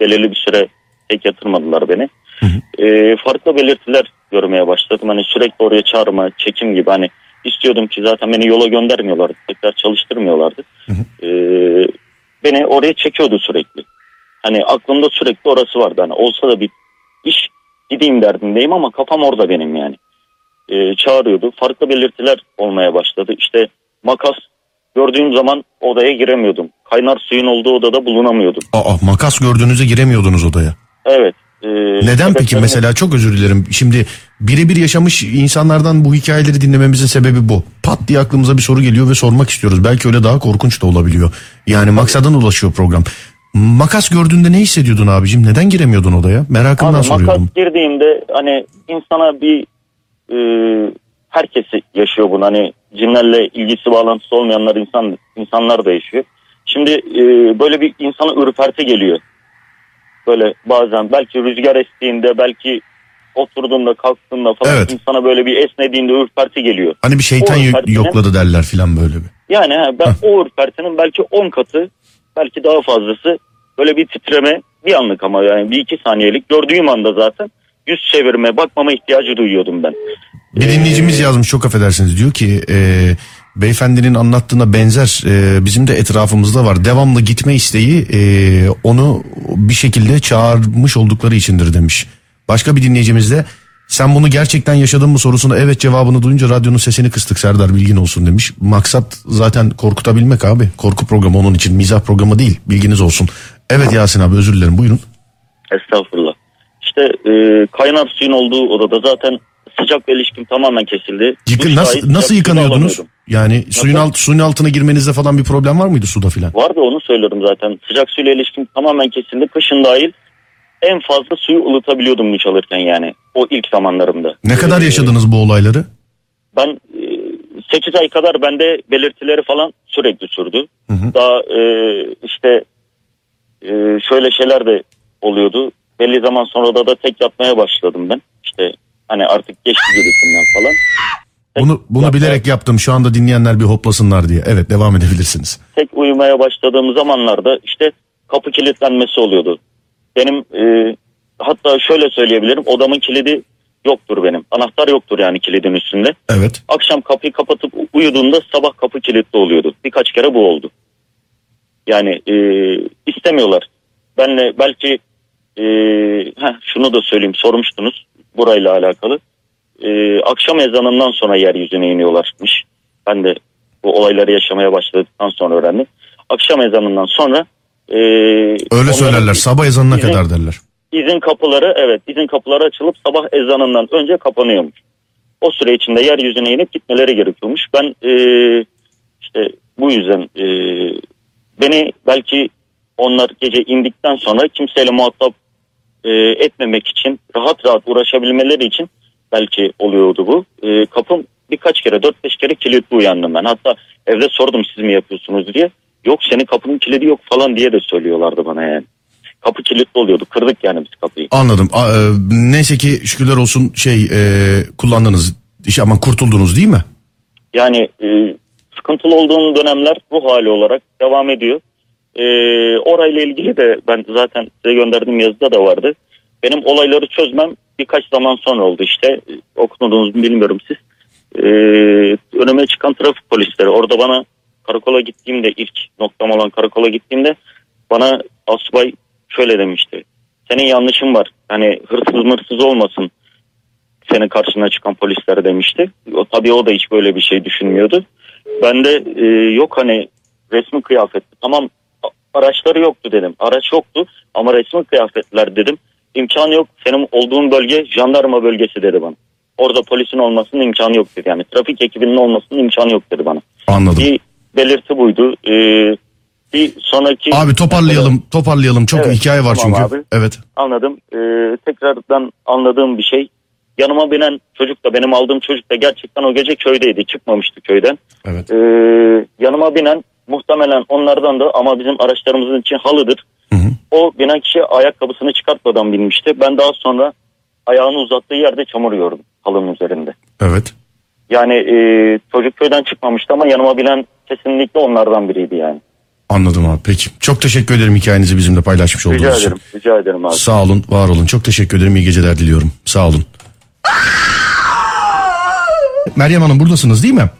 belirli bir süre tek yatırmadılar beni. Hı hı. E, farklı belirtiler görmeye başladım. Hani sürekli oraya çağırma, çekim gibi hani istiyordum ki zaten beni yola göndermiyorlardı. Tekrar çalıştırmıyorlardı. Hı E, beni oraya çekiyordu sürekli. Hani aklımda sürekli orası vardı. Hani olsa da bir iş gideyim derdindeyim ama kafam orada benim yani. E, çağırıyordu. Farklı belirtiler olmaya başladı. İşte makas gördüğüm zaman odaya giremiyordum. Kaynar suyun olduğu odada bulunamıyordum. Aa makas gördüğünüzde giremiyordunuz odaya. Evet. e, Neden peki mesela çok özür dilerim. Şimdi birebir yaşamış insanlardan bu hikayeleri dinlememizin sebebi bu. Pat diye aklımıza bir soru geliyor ve sormak istiyoruz. Belki öyle daha korkunç da olabiliyor. Yani maksadına ulaşıyor program. Makas gördüğünde ne hissediyordun abicim? Neden giremiyordun odaya? Merakımdan Abi soruyordum. makas girdiğimde hani insana bir e, herkes yaşıyor bunu hani cinlerle ilgisi bağlantısı olmayanlar insan insanlar da yaşıyor. Şimdi e, böyle bir insana ürperti geliyor. böyle bazen belki rüzgar estiğinde belki oturduğunda kalktığında falan Evet. insana böyle bir esnediğinde ürperti geliyor. Hani bir şeytan yokladı derler filan böyle bir. Yani ben o ürpertinin belki 10 katı belki daha fazlası böyle bir titreme bir anlık ama yani bir iki saniyelik gördüğüm anda zaten yüz çevirme bakmama ihtiyacı duyuyordum ben. Bir dinleyicimiz yazmış çok affedersiniz diyor ki e, beyefendinin anlattığına benzer e, bizim de etrafımızda var. Devamlı gitme isteği e, onu bir şekilde çağırmış oldukları içindir demiş. Başka bir dinleyicimiz de sen bunu gerçekten yaşadın mı sorusuna evet cevabını duyunca radyonun sesini kıstık Serdar bilgin olsun demiş. Maksat zaten korkutabilmek abi. Korku programı onun için mizah programı değil bilginiz olsun. Evet Yasin abi özür dilerim buyurun. Estağfurullah. İşte e, kaynar suyun olduğu odada zaten sıcak ve ilişkim tamamen kesildi. Yıkı, Duş nasıl, nasıl yıkanıyordunuz? alamıyordum. Yani suyun, alt, suyun altına girmenizde falan bir problem var mıydı suda filan? Vardı onu söylüyorum zaten. Sıcak suyla ilişkim tamamen kesildi. Kışın dahil en fazla suyu ılıtabiliyordum duş alırken yani. O ilk zamanlarımda. Ne kadar Ee, yaşadınız bu olayları? Ben 8 ay kadar bende belirtileri falan sürekli sürdü. Daha e, işte e, şöyle şeyler de oluyordu. Belli zaman sonra da, da tek yatmaya başladım ben. İşte hani artık geçti gibisinden falan. Tek Bunu bunu yatmaya- bilerek yaptım. Şu anda dinleyenler bir hoplasınlar diye. Evet devam edebilirsiniz. tek uyumaya başladığım zamanlarda işte kapı kilitlenmesi oluyordu. Benim e, hatta şöyle söyleyebilirim odamın kilidi yoktur benim. Anahtar yoktur yani kilidin üstünde. Evet. Akşam kapıyı kapatıp uyuduğumda sabah kapı kilitli oluyordu. Birkaç kere bu oldu. Yani e, istemiyorlar. Benle belki e, heh, şunu da söyleyeyim sormuştunuz burayla alakalı. E, akşam ezanından sonra yeryüzüne iniyorlarmış. Ben de bu olayları yaşamaya başladıktan sonra öğrendim. Akşam ezanından sonra e, Öyle söylerler. Sabah ezanına izin- kadar derler. izin kapıları evet izin kapıları açılıp sabah ezanından önce kapanıyormuş. O süre içinde yeryüzüne inip gitmeleri gerekiyormuş. Ben e, işte bu yüzden e, beni belki onlar gece indikten sonra kimseyle muhatap e, etmemek için rahat rahat uğraşabilmeleri için belki oluyordu bu. E, kapım birkaç kere 4-5 kere kilitli uyandım ben. Hatta evde sordum siz mi yapıyorsunuz diye. Yok senin kapının kilidi yok falan diye de söylüyorlardı bana yani. Kapı kilitli oluyordu. Kırdık yani biz kapıyı. Anladım. A- e, neyse ki şükürler olsun şey e, kullandınız. İşte aman kurtuldunuz değil mi? Yani e, sıkıntılı olduğum dönemler ruh hali olarak devam ediyor. E, orayla ilgili de ben zaten size gönderdiğim yazıda da vardı. Benim olayları çözmem birkaç zaman sonra oldu işte. Okudunuz mu bilmiyorum siz. E, önüme çıkan trafik polisleri orada bana karakola gittiğimde ilk noktam olan karakola gittiğimde bana asubay şöyle demişti. Senin yanlışın var. Hani hırsız mırsız olmasın senin karşına çıkan polisler demişti. O, tabii o da hiç böyle bir şey düşünmüyordu. Ben de e, yok hani resmi kıyafetli. Tamam araçları yoktu dedim. Araç yoktu ama resmi kıyafetler dedim. İmkanı yok. Senin olduğun bölge jandarma bölgesi dedi bana. Orada polisin olmasının imkanı yok dedi. Yani trafik ekibinin olmasının imkanı yok dedi bana. Anladım. Bir belirti buydu. Ee, bir sonraki... Abi toparlayalım. Toparlayalım. Çok Evet, hikaye var tamam çünkü. abi. Evet. Anladım. Ee, tekrardan anladığım bir şey. Yanıma binen çocuk da benim aldığım çocuk da gerçekten o gece köydeydi. Çıkmamıştı köyden. Evet. Ee, yanıma binen muhtemelen onlardan da ama bizim araçlarımızın için halıdır. Hı hı. O binen kişi ayakkabısını çıkartmadan binmişti. Ben daha sonra ayağını uzattığı yerde çamur gördüm halının üzerinde. Evet. Yani e, çocuk köyden çıkmamıştı ama yanıma binen kesinlikle onlardan biriydi yani. Anladım abi. Peki. Çok teşekkür ederim hikayenizi bizimle paylaşmış olduğunuz Rica için. ederim. Rica ederim abi. Sağ olun, var olun. Çok teşekkür ederim. İyi geceler diliyorum. Sağ olun. Meryem Hanım buradasınız değil mi?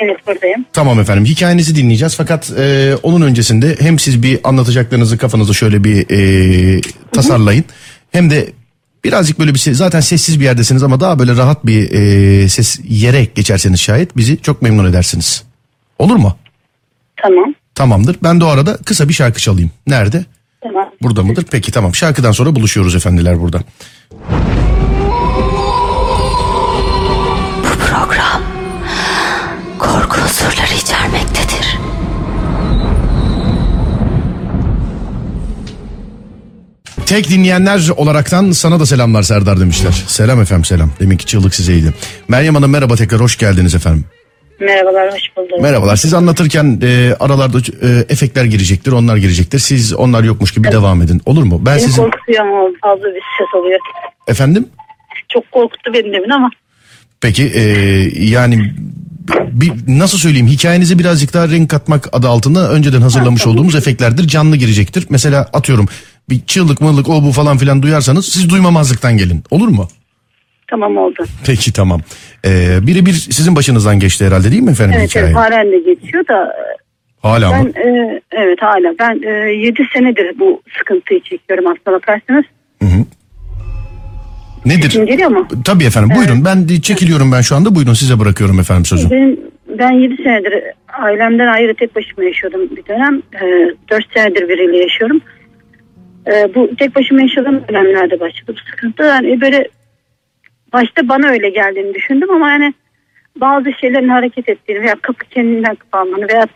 Evet buradayım. Tamam efendim hikayenizi dinleyeceğiz fakat e, onun öncesinde hem siz bir anlatacaklarınızı kafanızda şöyle bir e, tasarlayın hem de birazcık böyle bir se- zaten sessiz bir yerdesiniz ama daha böyle rahat bir e, ses yere geçerseniz şayet bizi çok memnun edersiniz. Olur mu? Tamam. Tamamdır. Ben de o arada kısa bir şarkı çalayım. Nerede? Tamam. Burada mıdır? Peki tamam. Şarkıdan sonra buluşuyoruz efendiler burada. Unsurları içermektedir. Tek dinleyenler olaraktan sana da selamlar Serdar demişler. Selam efendim selam. Deminki çığlık sizeydi. Meryem Hanım merhaba tekrar hoş geldiniz efendim. Merhabalar, hoş bulduk. Merhabalar. Siz anlatırken e, aralarda e, efektler girecektir, onlar girecektir. Siz onlar yokmuş gibi devam edin. Olur mu? Ben Beni sizin korkutuyor ama fazla bir ses oluyor. efendim. Çok korkuttu benim demin ama Peki e, yani bir, nasıl söyleyeyim hikayenize birazcık daha renk katmak adı altında önceden hazırlamış olduğumuz efektlerdir. Canlı girecektir. Mesela atıyorum bir çığlık mığlık o bu falan filan duyarsanız siz duymamazlıktan gelin. Olur mu? tamam oldu. Peki tamam. E, biri bir sizin başınızdan geçti herhalde değil mi efendim Evet, hikaye? evet halen de geçiyor da Hala ben mı? e, evet hala ben e, 7 senedir bu sıkıntıyı çekiyorum aslına bakarsanız. Nedir? Şimdi geliyor mu? Tabii efendim buyurun ben çekiliyorum ben şu anda buyurun size bırakıyorum efendim sözü. Benim, ben 7 senedir ailemden ayrı tek başıma yaşıyordum bir dönem. E, 4 senedir biriyle yaşıyorum. E, bu tek başıma yaşadığım dönemlerde başladı bu sıkıntı. Yani böyle başta bana öyle geldiğini düşündüm ama yani bazı şeylerin hareket ettiğini veya kapı kendinden kapanmanı veya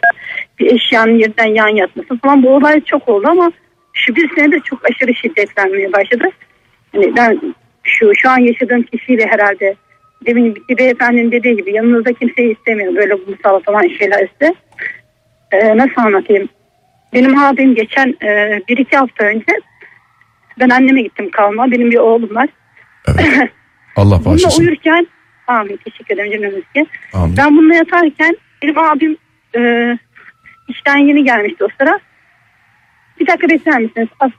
bir eşyanın yerden yan yatması falan bu olay çok oldu ama şu bir senedir çok aşırı şiddetlenmeye başladı. Hani ben şu şu an yaşadığım kişiyle herhalde demin bir beyefendinin dediği gibi yanınızda kimseyi istemiyor böyle kumsal falan şeyler ise. Ee, nasıl anlatayım? Benim abim geçen e, bir iki hafta önce ben anneme gittim kalma. Benim bir oğlum var. Allah Bununla bağışlasın. uyurken amin teşekkür ederim cümlemizce. Amin. Ben bununla yatarken benim abim e, işten yeni gelmişti o sıra. Bir dakika bekler misiniz? Az,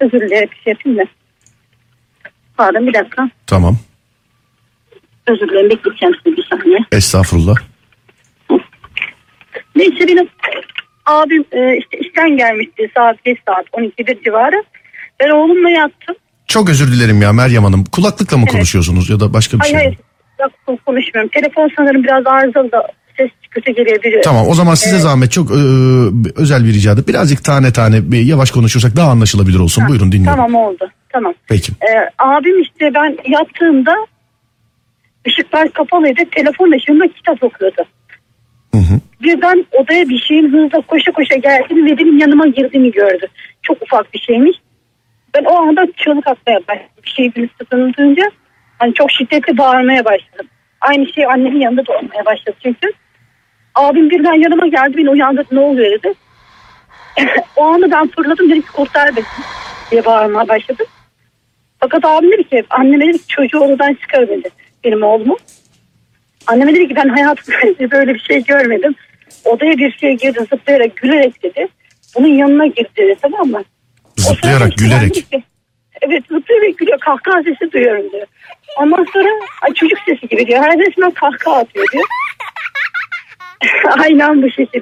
özür dilerim bir şey yapayım da. Pardon bir dakika. Tamam. Özür dilerim bekleyeceğim sizi bir saniye. Estağfurullah. Neyse benim abim e, işte işten gelmişti saat 5 saat 12'dir civarı. Ben oğlumla yattım. Çok özür dilerim ya Meryem Hanım. Kulaklıkla mı Evet. konuşuyorsunuz ya da başka bir Hayır şey mi? hayır yok, konuşmuyorum. Telefon sanırım biraz arızalı da ses kötü gelebilir. Tamam o zaman size zahmet çok e, özel bir ricadır. Birazcık tane tane bir yavaş konuşursak daha anlaşılabilir olsun. Buyurun dinliyorum. Tamam oldu. Tamam. Peki. Ee, abim işte ben yattığımda ışıklar kapalıydı. Telefon ışığında kitap okuyordu. Hı hı. Birden odaya bir şeyin hızla koşa koşa geldiğini ve benim yanıma girdiğini gördü. Çok ufak bir şeymiş. Ben o anda çığlık atmaya başladım. Bir şey sıkıntını duyunca hani çok şiddetli bağırmaya başladım. Aynı şey annemin yanında da olmaya başladı çünkü. Abim birden yanıma geldi beni uyandırdı ne oluyor dedi. o anda ben fırladım dedim ki kurtar beni diye bağırmaya başladım. Fakat abim dedi ki anneme dedi ki çocuğu oradan çıkar dedi benim oğlumu. Anneme dedi ki ben hayatımda böyle bir şey görmedim. Odaya bir şey girdi zıplayarak gülerek dedi. Bunun yanına girdi dedi tamam mı? Zıplayarak gülerek. ki, Evet zıplayarak gülüyor kahkaha sesi duyuyorum diyor. Ondan sonra ay, çocuk sesi gibi diyor. Her resmen kahkaha atıyor diyor. Aynen bu şekil.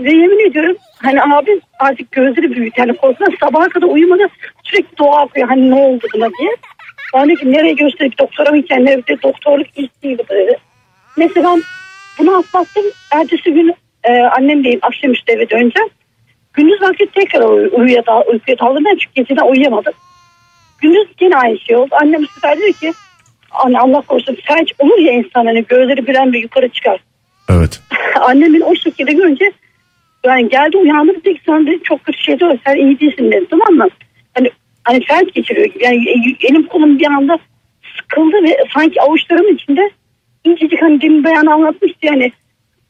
Ve yemin ediyorum hani abi artık gözleri büyüdü. Yani korkudan sabaha kadar uyumadı. Sürekli dua okuyor hani ne oldu buna diye. Ben de ki nereye gösterip doktora mı? Nerede doktorluk iş değil bu dedi. Ben bunu atlattım. Ertesi gün e, annem değil akşamüstü eve döneceğim. Gündüz vakit tekrar uy- uyuya, dal, uykuya daldım. Ben çünkü geceden uyuyamadım. Gündüz yine aynı şey oldu. Annem bu sefer dedi ki anne Allah korusun felç olur ya insan hani gözleri bir an bir yukarı çıkar. Evet. Annem beni o şekilde görünce yani geldi uyandı dedi ki sen dedi, çok kötü şey diyor sen iyi değilsin dedi tamam mı? Hani, hani felç geçiriyor gibi yani e- elim kolum bir anda sıkıldı ve sanki avuçlarımın içinde incecik hani demin beyan anlatmıştı yani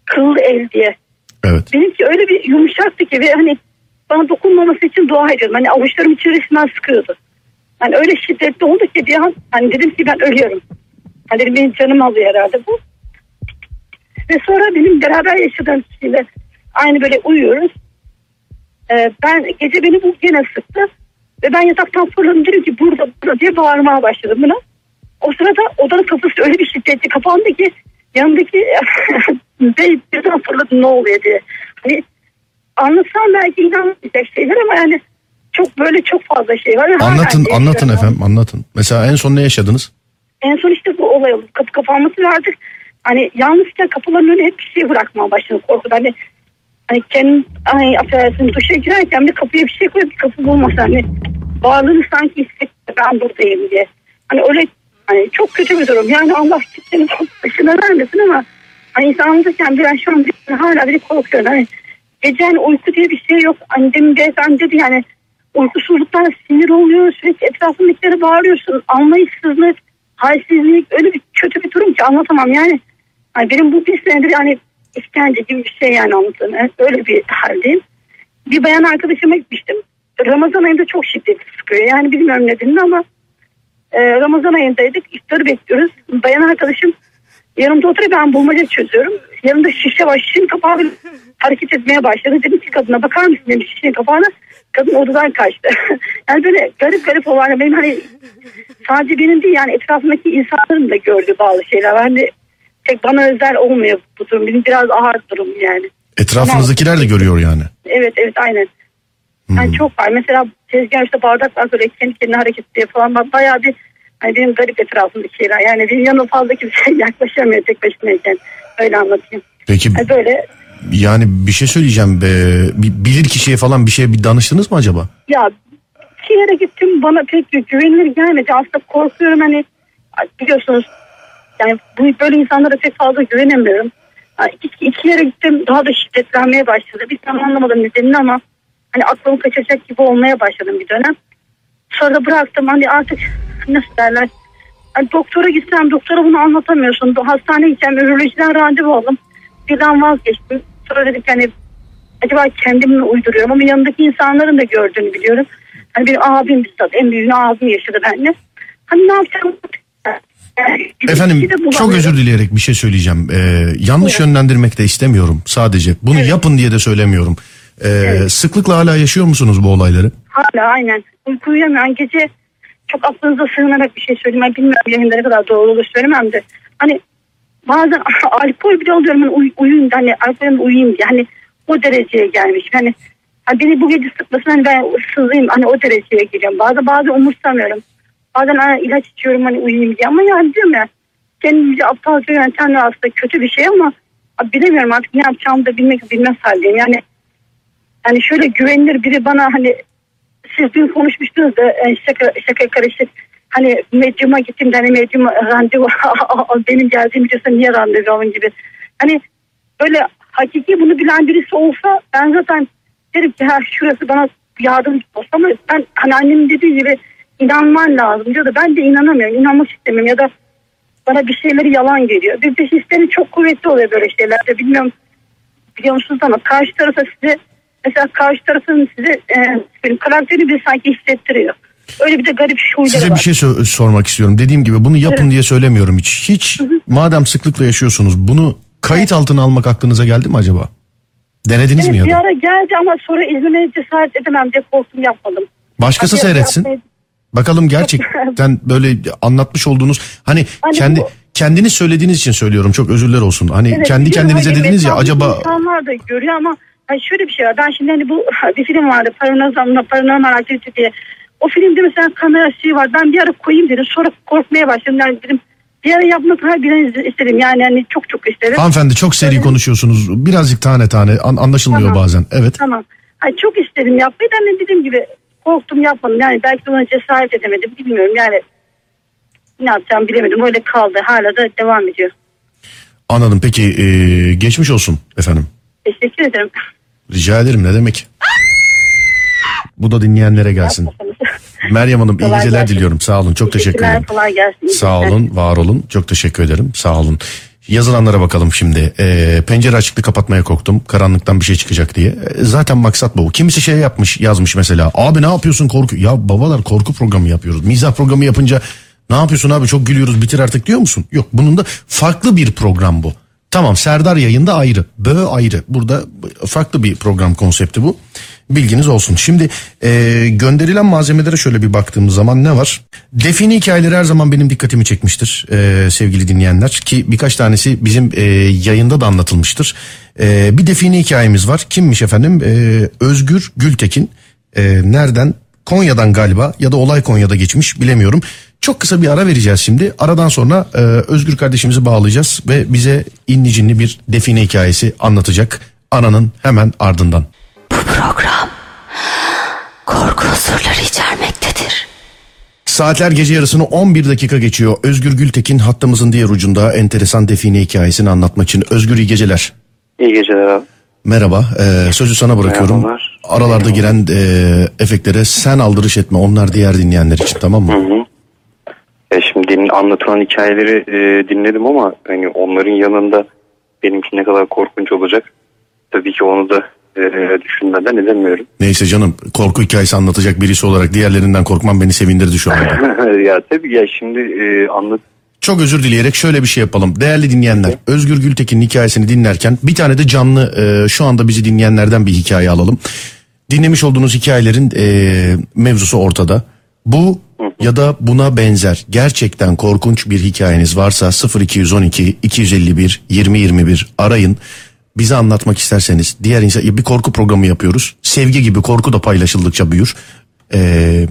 kıllı el diye. Evet. Benimki öyle bir yumuşaktı ki ve hani bana dokunmaması için dua ediyorum. Hani avuçlarım içerisinden sıkıyordu. Hani öyle şiddetli oldu ki bir an hani dedim ki ben ölüyorum. Hani dedim benim canım alıyor herhalde bu. Ve sonra benim beraber yaşadığım kişiyle aynı böyle uyuyoruz. Ee, ben gece beni bu gene sıktı. Ve ben yataktan fırladım dedim ki burada burada diye bağırmaya başladım buna. O sırada odanın kapısı öyle bir şiddetli kapandı ki yanındaki bey birden fırladı ne oluyor diye. Hani anlatsam belki inanmayacak şeyler ama yani çok böyle çok fazla şey var. Ve hala Anlatın anlatın yaşıyorum. efendim anlatın. Mesela en son ne yaşadınız? En son işte bu olay oldu. Kapı kapanması vardı. Hani yalnızken kapıların önüne hep bir şey bırakmaya başladım korkudan. Hani, hani kendim hani affedersin duşa girerken bir kapıya bir şey koyup bir kapı bulmasa hani varlığını sanki hissetti ben buradayım diye. Hani öyle hani çok kötü bir durum. Yani Allah kimsenin başına vermesin ama hani insan anlatırken ben şu an bir- hala bile korkuyorum. Hani gece hani uyku diye bir şey yok. Demin beyefendi dedi yani uykusuzluktan sinir oluyor. Sürekli etrafındakilere bağırıyorsun. Anlayışsızlık, halsizlik öyle bir kötü bir durum ki anlatamam yani. Hani benim bu bir senedir yani işkence gibi bir şey yani. Yani öyle bir haldeyim. Bir bayan arkadaşıma gitmiştim. Ramazan ayında çok şiddetli sıkıyor. Yani bilmiyorum nedenini ama e, Ramazan ayındaydık. İftarı bekliyoruz. Bayan arkadaşım yanımda oturuyor ben bulmaca çözüyorum. Yanımda şişe var. Şişenin kapağı hareket etmeye başladı. Dedim ki kadına bakar mısın dedim şişenin kapağına. Kadın odadan kaçtı. yani böyle garip garip olaylar. Benim hani sadece benim değil yani etrafımdaki insanların da gördüğü bazı şeyler. Hani tek bana özel olmuyor bu durum. Benim biraz ağır durum yani. Etrafınızdakiler de görüyor yani. Evet evet aynen. Hmm. Yani çok var. Mesela tezgah işte bardaklar böyle kendi kendine hareket ediyor falan. Bak Bayağı bir hani benim garip etrafımdaki şeyler. Yani benim yanıma fazla kimse yaklaşamıyor tek başınayken. Öyle anlatayım. Peki Yani böyle yani bir şey söyleyeceğim. Bir- bilir kişiye falan bir şeye bir danıştınız mı acaba? ya bir yere gittim bana pek güvenilir gelmedi. Aslında korkuyorum hani biliyorsunuz yani bu böyle insanlara pek fazla güvenemiyorum. Yani iki, iki yere gittim daha da şiddetlenmeye başladı. Bir tam anlamadım nedenini ama hani aklımı kaçacak gibi olmaya başladım bir dönem. Sonra da bıraktım hani artık nasıl derler hani doktora gitsem doktora bunu anlatamıyorsun. Hastaneye gideceğim ürolojiden randevu aldım. Birden vazgeçtim. Sonra dedik hani acaba kendim mi uyduruyorum ama yanındaki insanların da gördüğünü biliyorum. Hani benim abim bizzat en büyüğünü abim yaşadı benimle. Hani ne yapacağım? Efendim çok özür dileyerek bir şey söyleyeceğim. Ee, yanlış yönlendirmek de istemiyorum sadece. Bunu yapın diye de söylemiyorum. Ee, Sıklıkla hala yaşıyor musunuz bu olayları? Hala aynen. Uyku uyuyamıyorum. Gece çok aklınıza sığınarak bir şey söyleyeyim. Bilmiyorum yayında ne kadar doğru olur söylemem de. Hani bazen alkol bile alıyorum. Hani uy, uyuyayım da hani alkolüm uyuyayım diye. Hani o dereceye gelmiş. Hani, hani beni bu gece sıkmasın hani ben sızlayayım. Hani o dereceye geliyorum. Bazen bazen umursamıyorum. Bazen hani ilaç içiyorum hani uyuyayım diye. Ama yani diyorum ya kendimce aptalca yöntemler aslında kötü bir şey ama abi bilemiyorum artık ne yapacağımı da bilmek bilmez haldeyim. Yani hani şöyle güvenilir biri bana hani siz dün konuşmuştunuz da e, şaka, şaka karışık hani medyuma gittim de hani medyum randevu benim geldiğim diyorsa niye randevu alın gibi. Hani böyle hakiki bunu bilen birisi olsa ben zaten derim ki ha şurası bana yardımcı olsa ama ben hani annemin dediği gibi inanman lazım diyor da ben de inanamıyorum inanmak istemiyorum ya da bana bir şeyleri yalan geliyor. Bir de hisleri çok kuvvetli oluyor böyle şeylerde bilmiyorum biliyor musunuz ama karşı tarafa size mesela karşı tarafın size e, benim karakterini bir sanki hissettiriyor. Öyle bir de garip huyları Size var. bir şey sö- sormak istiyorum. Dediğim gibi bunu yapın diye söylemiyorum hiç. Hiç madem sıklıkla yaşıyorsunuz bunu kayıt altına almak aklınıza geldi mi acaba? Denediniz mi Evet, ya bir ara geldi ama sonra izlemeye cesaret edemem diye korktum yapmadım. Başkası Hani seyretsin. yapmayı- Bakalım gerçekten böyle anlatmış olduğunuz hani Hani kendi bu- kendiniz söylediğiniz için söylüyorum çok özürler olsun. Hani Evet, kendi kendinize Hani dediniz ya acaba insanlar da görüyor ama hani şöyle bir şey var. Ben şimdi hani bu bir film vardı. Paranormal, Paranormal Activity diye. O filmde mesela kamera şeyi var. Ben bir ara koyayım dedim. Sonra korkmaya başladım. Yani dedim bir ara yapmak her bir istedim. Yani hani çok çok istedim. hanımefendi çok seri konuşuyorsunuz. Birazcık tane tane an- anlaşılmıyor Tamam. bazen. Evet. Tamam. Hani çok istedim yapmayı da hani dediğim gibi korktum yapmadım. Yani belki ona cesaret edemedim. Bilmiyorum yani ne yapacağım bilemedim. Öyle kaldı. Hala da devam ediyor. Anladım. Peki e, geçmiş olsun efendim. Teşekkür ederim. Rica ederim ne demek. Bu da dinleyenlere gelsin. Meryem Hanım iyi geceler diliyorum. Sağ olun. Çok teşekkür ederim. Kolay gelsin. Sağ olun, var olun. Çok teşekkür ederim. Sağ olun. Yazılanlara bakalım şimdi. Ee, pencere açıklı kapatmaya korktum. Karanlıktan bir şey çıkacak diye. Ee, zaten maksat bu. Kimisi şey yapmış, yazmış mesela. Abi ne yapıyorsun korku? Ya babalar korku programı yapıyoruz. Mizah programı yapınca ne yapıyorsun abi çok gülüyoruz bitir artık diyor musun? Yok bunun da farklı bir program bu. Tamam Serdar yayında ayrı. Bö ayrı. Burada farklı bir program konsepti bu. Bilginiz olsun. Şimdi e, gönderilen malzemelere şöyle bir baktığımız zaman ne var? Define hikayeleri her zaman benim dikkatimi çekmiştir e, sevgili dinleyenler. Ki birkaç tanesi bizim e, yayında da anlatılmıştır. E, bir define hikayemiz var. Kimmiş efendim? E, Özgür Gültekin. E, nereden? Konya'dan galiba ya da olay Konya'da geçmiş bilemiyorum. Çok kısa bir ara vereceğiz şimdi. Aradan sonra e, Özgür kardeşimizi bağlayacağız ve bize inli cinli bir define hikayesi anlatacak. Ananın hemen ardından. Bu program korku unsurları içermektedir. Saatler gece yarısını 11 dakika geçiyor. Özgür Gültekin hattımızın diğer ucunda enteresan define hikayesini anlatmak için. Özgür iyi geceler. İyi geceler abi. Merhaba. e, sözü sana bırakıyorum. Merhabalar. Aralarda giren e, efektlere sen aldırış etme. Onlar diğer dinleyenler için tamam mı? E şimdi din- anlatılan hikayeleri e, dinledim ama hani onların yanında benimki ne kadar korkunç olacak. Tabii ki onu da e, düşünmeden edemiyorum. Neyse canım korku hikayesi anlatacak birisi olarak diğerlerinden korkmam beni sevindirdi şu anda. ya tabii ya şimdi e, anlat Çok özür dileyerek şöyle bir şey yapalım. Değerli dinleyenler Özgür Gültekin'in hikayesini dinlerken bir tane de canlı e, şu anda bizi dinleyenlerden bir hikaye alalım. Dinlemiş olduğunuz hikayelerin e, mevzusu ortada. Bu ya da buna benzer gerçekten korkunç bir hikayeniz varsa 0212 251 2021 arayın. Bize anlatmak isterseniz diğer insan bir korku programı yapıyoruz. Sevgi gibi korku da paylaşıldıkça büyür. Eee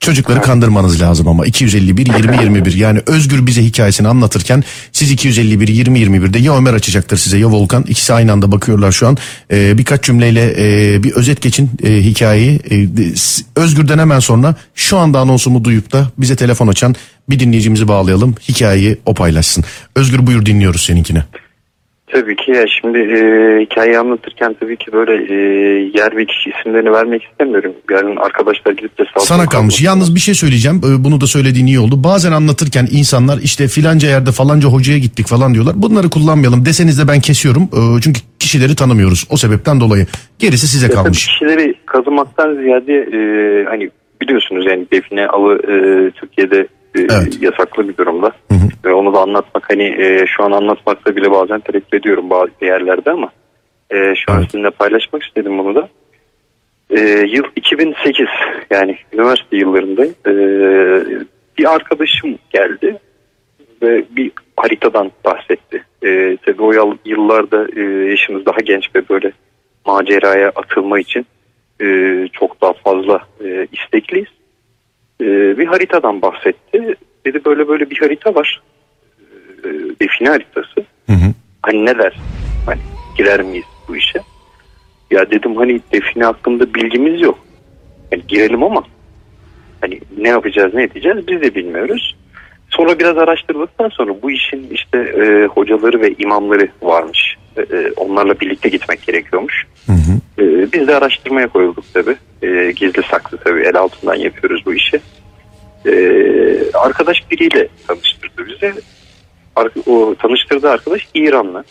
Çocukları kandırmanız lazım ama. 251 20 21 yani Özgür bize hikayesini anlatırken siz 251 20 21'de ya Ömer açacaktır size ya Volkan. İkisi aynı anda bakıyorlar şu an. Ee, birkaç cümleyle e, bir özet geçin e, hikayeyi. E, Özgür'den hemen sonra şu anda anonsumu duyup da bize telefon açan bir dinleyicimizi bağlayalım. Hikayeyi o paylaşsın. Özgür buyur dinliyoruz seninkini. Tabii ki ya şimdi e, hikayeyi anlatırken tabii ki böyle e, yer ve kişi isimlerini vermek istemiyorum. Yani arkadaşlar gidip de sağ Sana kalmış. Yalnız bir şey söyleyeceğim. Ee, Bunu da söylediğin iyi oldu. Bazen anlatırken insanlar işte filanca yerde falanca hocaya gittik falan diyorlar. Bunları kullanmayalım deseniz de ben kesiyorum. Ee, Çünkü kişileri tanımıyoruz. O sebepten dolayı. Gerisi size Ya kalmış. kişileri kazımaktan ziyade e, hani biliyorsunuz yani define avı e, Türkiye'de e, Evet. yasaklı bir durumda. Ve onu da anlatmak hani e, şu an anlatmakta bile bazen tereddüt ediyorum bazı yerlerde ama e, şu an Evet. sizinle paylaşmak istedim bunu da. E, yıl 2008 yani üniversite yıllarında e, bir arkadaşım geldi ve bir haritadan bahsetti. E, tabii o yıl- yıllarda e, yaşımız daha genç ve böyle maceraya atılma için e, çok daha fazla e, istekliyiz. E, bir haritadan bahsetti. Dedi böyle böyle bir harita var. E, define haritası. Hı hı. Hani ne dersin? Hani girer miyiz bu işe? Ya dedim hani define hakkında bilgimiz yok. Hani girelim ama hani ne yapacağız ne edeceğiz biz de bilmiyoruz. Sonra biraz araştırdıktan sonra bu işin işte e, hocaları ve imamları varmış. E, e, onlarla birlikte gitmek gerekiyormuş. Hı hı. E, biz de araştırmaya koyulduk tabi. E, gizli saklı tabi el altından yapıyoruz bu işi. E, arkadaş biriyle tanıştırdı bize. O tanıştırdığı arkadaş İranlı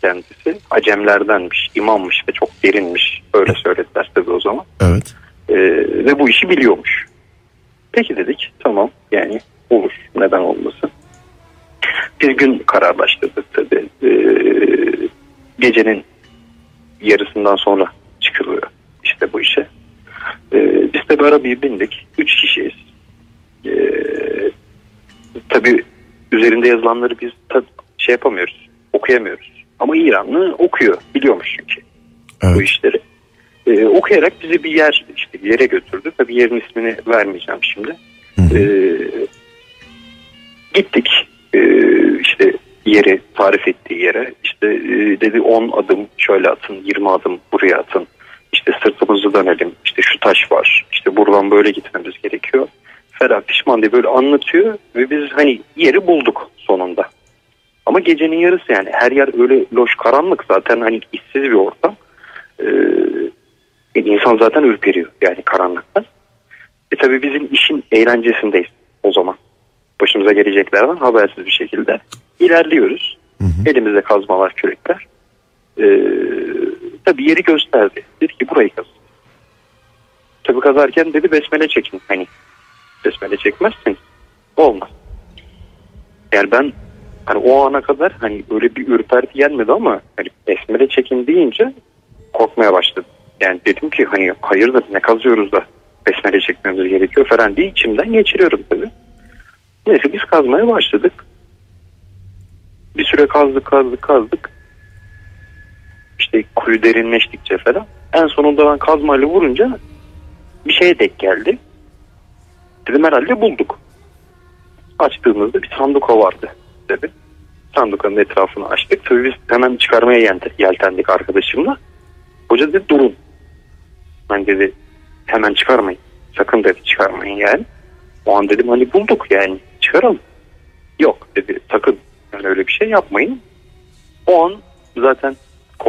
kendisi. Acemlerdenmiş, imammış ve çok derinmiş. Öyle söylediler tabi o zaman. Evet. Ee, ve bu işi biliyormuş. Peki dedik tamam yani olur neden olmasın. Bir gün kararlaştırdık tabii. Ee, gecenin yarısından sonra çıkılıyor işte bu işe. Ee, biz de arabaya bindik. Üç kişiyiz. Ee, tabii üzerinde yazılanları biz şey yapamıyoruz. Okuyamıyoruz. Ama İranlı okuyor. Biliyormuş çünkü bu Evet. işleri. Ee, okuyarak bizi bir yer işte bir yere götürdü. Tabii yerin ismini vermeyeceğim şimdi. Hı hı. Ee, gittik ee, işte yeri tarif ettiği yere işte ee, dedi 10 adım şöyle atın 20 adım buraya atın işte sırtımızı dönelim işte şu taş var işte buradan böyle gitmemiz gerekiyor Ferah pişman diye böyle anlatıyor ve biz hani yeri bulduk sonunda ama gecenin yarısı yani her yer öyle loş karanlık zaten hani işsiz bir ortam ee, insan zaten ürperiyor yani karanlıktan. E tabi bizim işin eğlencesindeyiz o zaman. Başımıza geleceklerden habersiz bir şekilde ilerliyoruz. Elimizde kazmalar, kürekler. Ee, tabi yeri gösterdi. Dedi ki burayı kaz. Tabi kazarken dedi besmele çekin. Hani besmele çekmezsin olmaz. Yani ben hani o ana kadar hani öyle bir ürperti gelmedi ama hani besmele çekin deyince korkmaya başladım. Yani dedim ki hani hayırdır ne kazıyoruz da besmele çekmemiz gerekiyor falan diye içimden geçiriyorum tabii. Neyse biz kazmaya başladık. Bir süre kazdık kazdık kazdık. İşte kuyu derinleştikçe falan. En sonunda ben kazmayla vurunca bir şeye denk geldi. Dedim herhalde bulduk. Açtığımızda bir sanduka vardı tabii. Sandukanın etrafını açtık. Tabii biz hemen çıkarmaya yeltendik arkadaşımla. Hoca dedi durun. Ben dedi hemen çıkarmayın. Sakın dedi çıkarmayın yani. O an dedim hani bulduk yani çıkaralım. Yok dedi sakın yani öyle bir şey yapmayın. O an zaten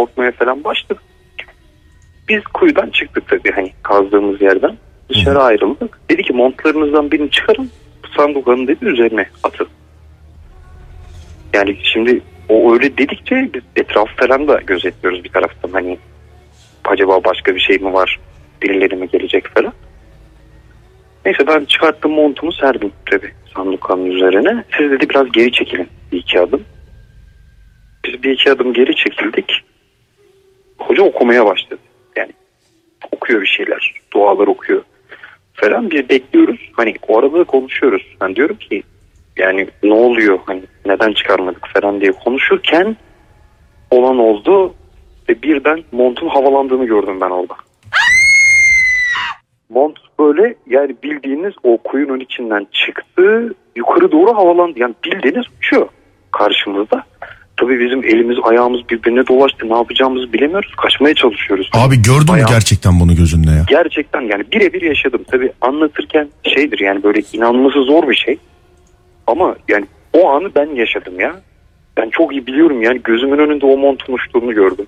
korkmaya falan başladık. Biz kuyudan çıktık tabii hani kazdığımız yerden. Dışarı ayrıldık. Dedi ki montlarınızdan birini çıkarın. Sandukanın dedi üzerine atın. Yani şimdi o öyle dedikçe biz etrafı falan da gözetliyoruz bir taraftan. Hani acaba başka bir şey mi var? Birileri mi gelecek falan. Neyse ben çıkarttım montumu serdim tabii sandukanın üzerine. Siz dedi biraz geri çekilin bir iki adım. Biz bir iki adım geri çekildik. Hoca okumaya başladı. Yani okuyor bir şeyler. Dualar okuyor falan. Biz bekliyoruz. Hani o arada da konuşuyoruz. Ben diyorum ki yani ne oluyor? Hani neden çıkarmadık falan diye konuşurken olan oldu ve birden montun havalandığını gördüm ben orada. Mont böyle yani bildiğiniz o kuyunun içinden çıktı yukarı doğru havalandı. Yani bildiğiniz uçuyor karşımızda. Tabii bizim elimiz ayağımız birbirine dolaştı. Ne yapacağımızı bilemiyoruz. Kaçmaya çalışıyoruz. Abi gördün mü Bayağı- gerçekten bunu gözünle ya? Gerçekten yani birebir yaşadım. Tabii anlatırken şeydir yani böyle inanması zor bir şey. Ama yani o anı ben yaşadım ya. Ben çok iyi biliyorum yani gözümün önünde o montun uçtuğunu gördüm.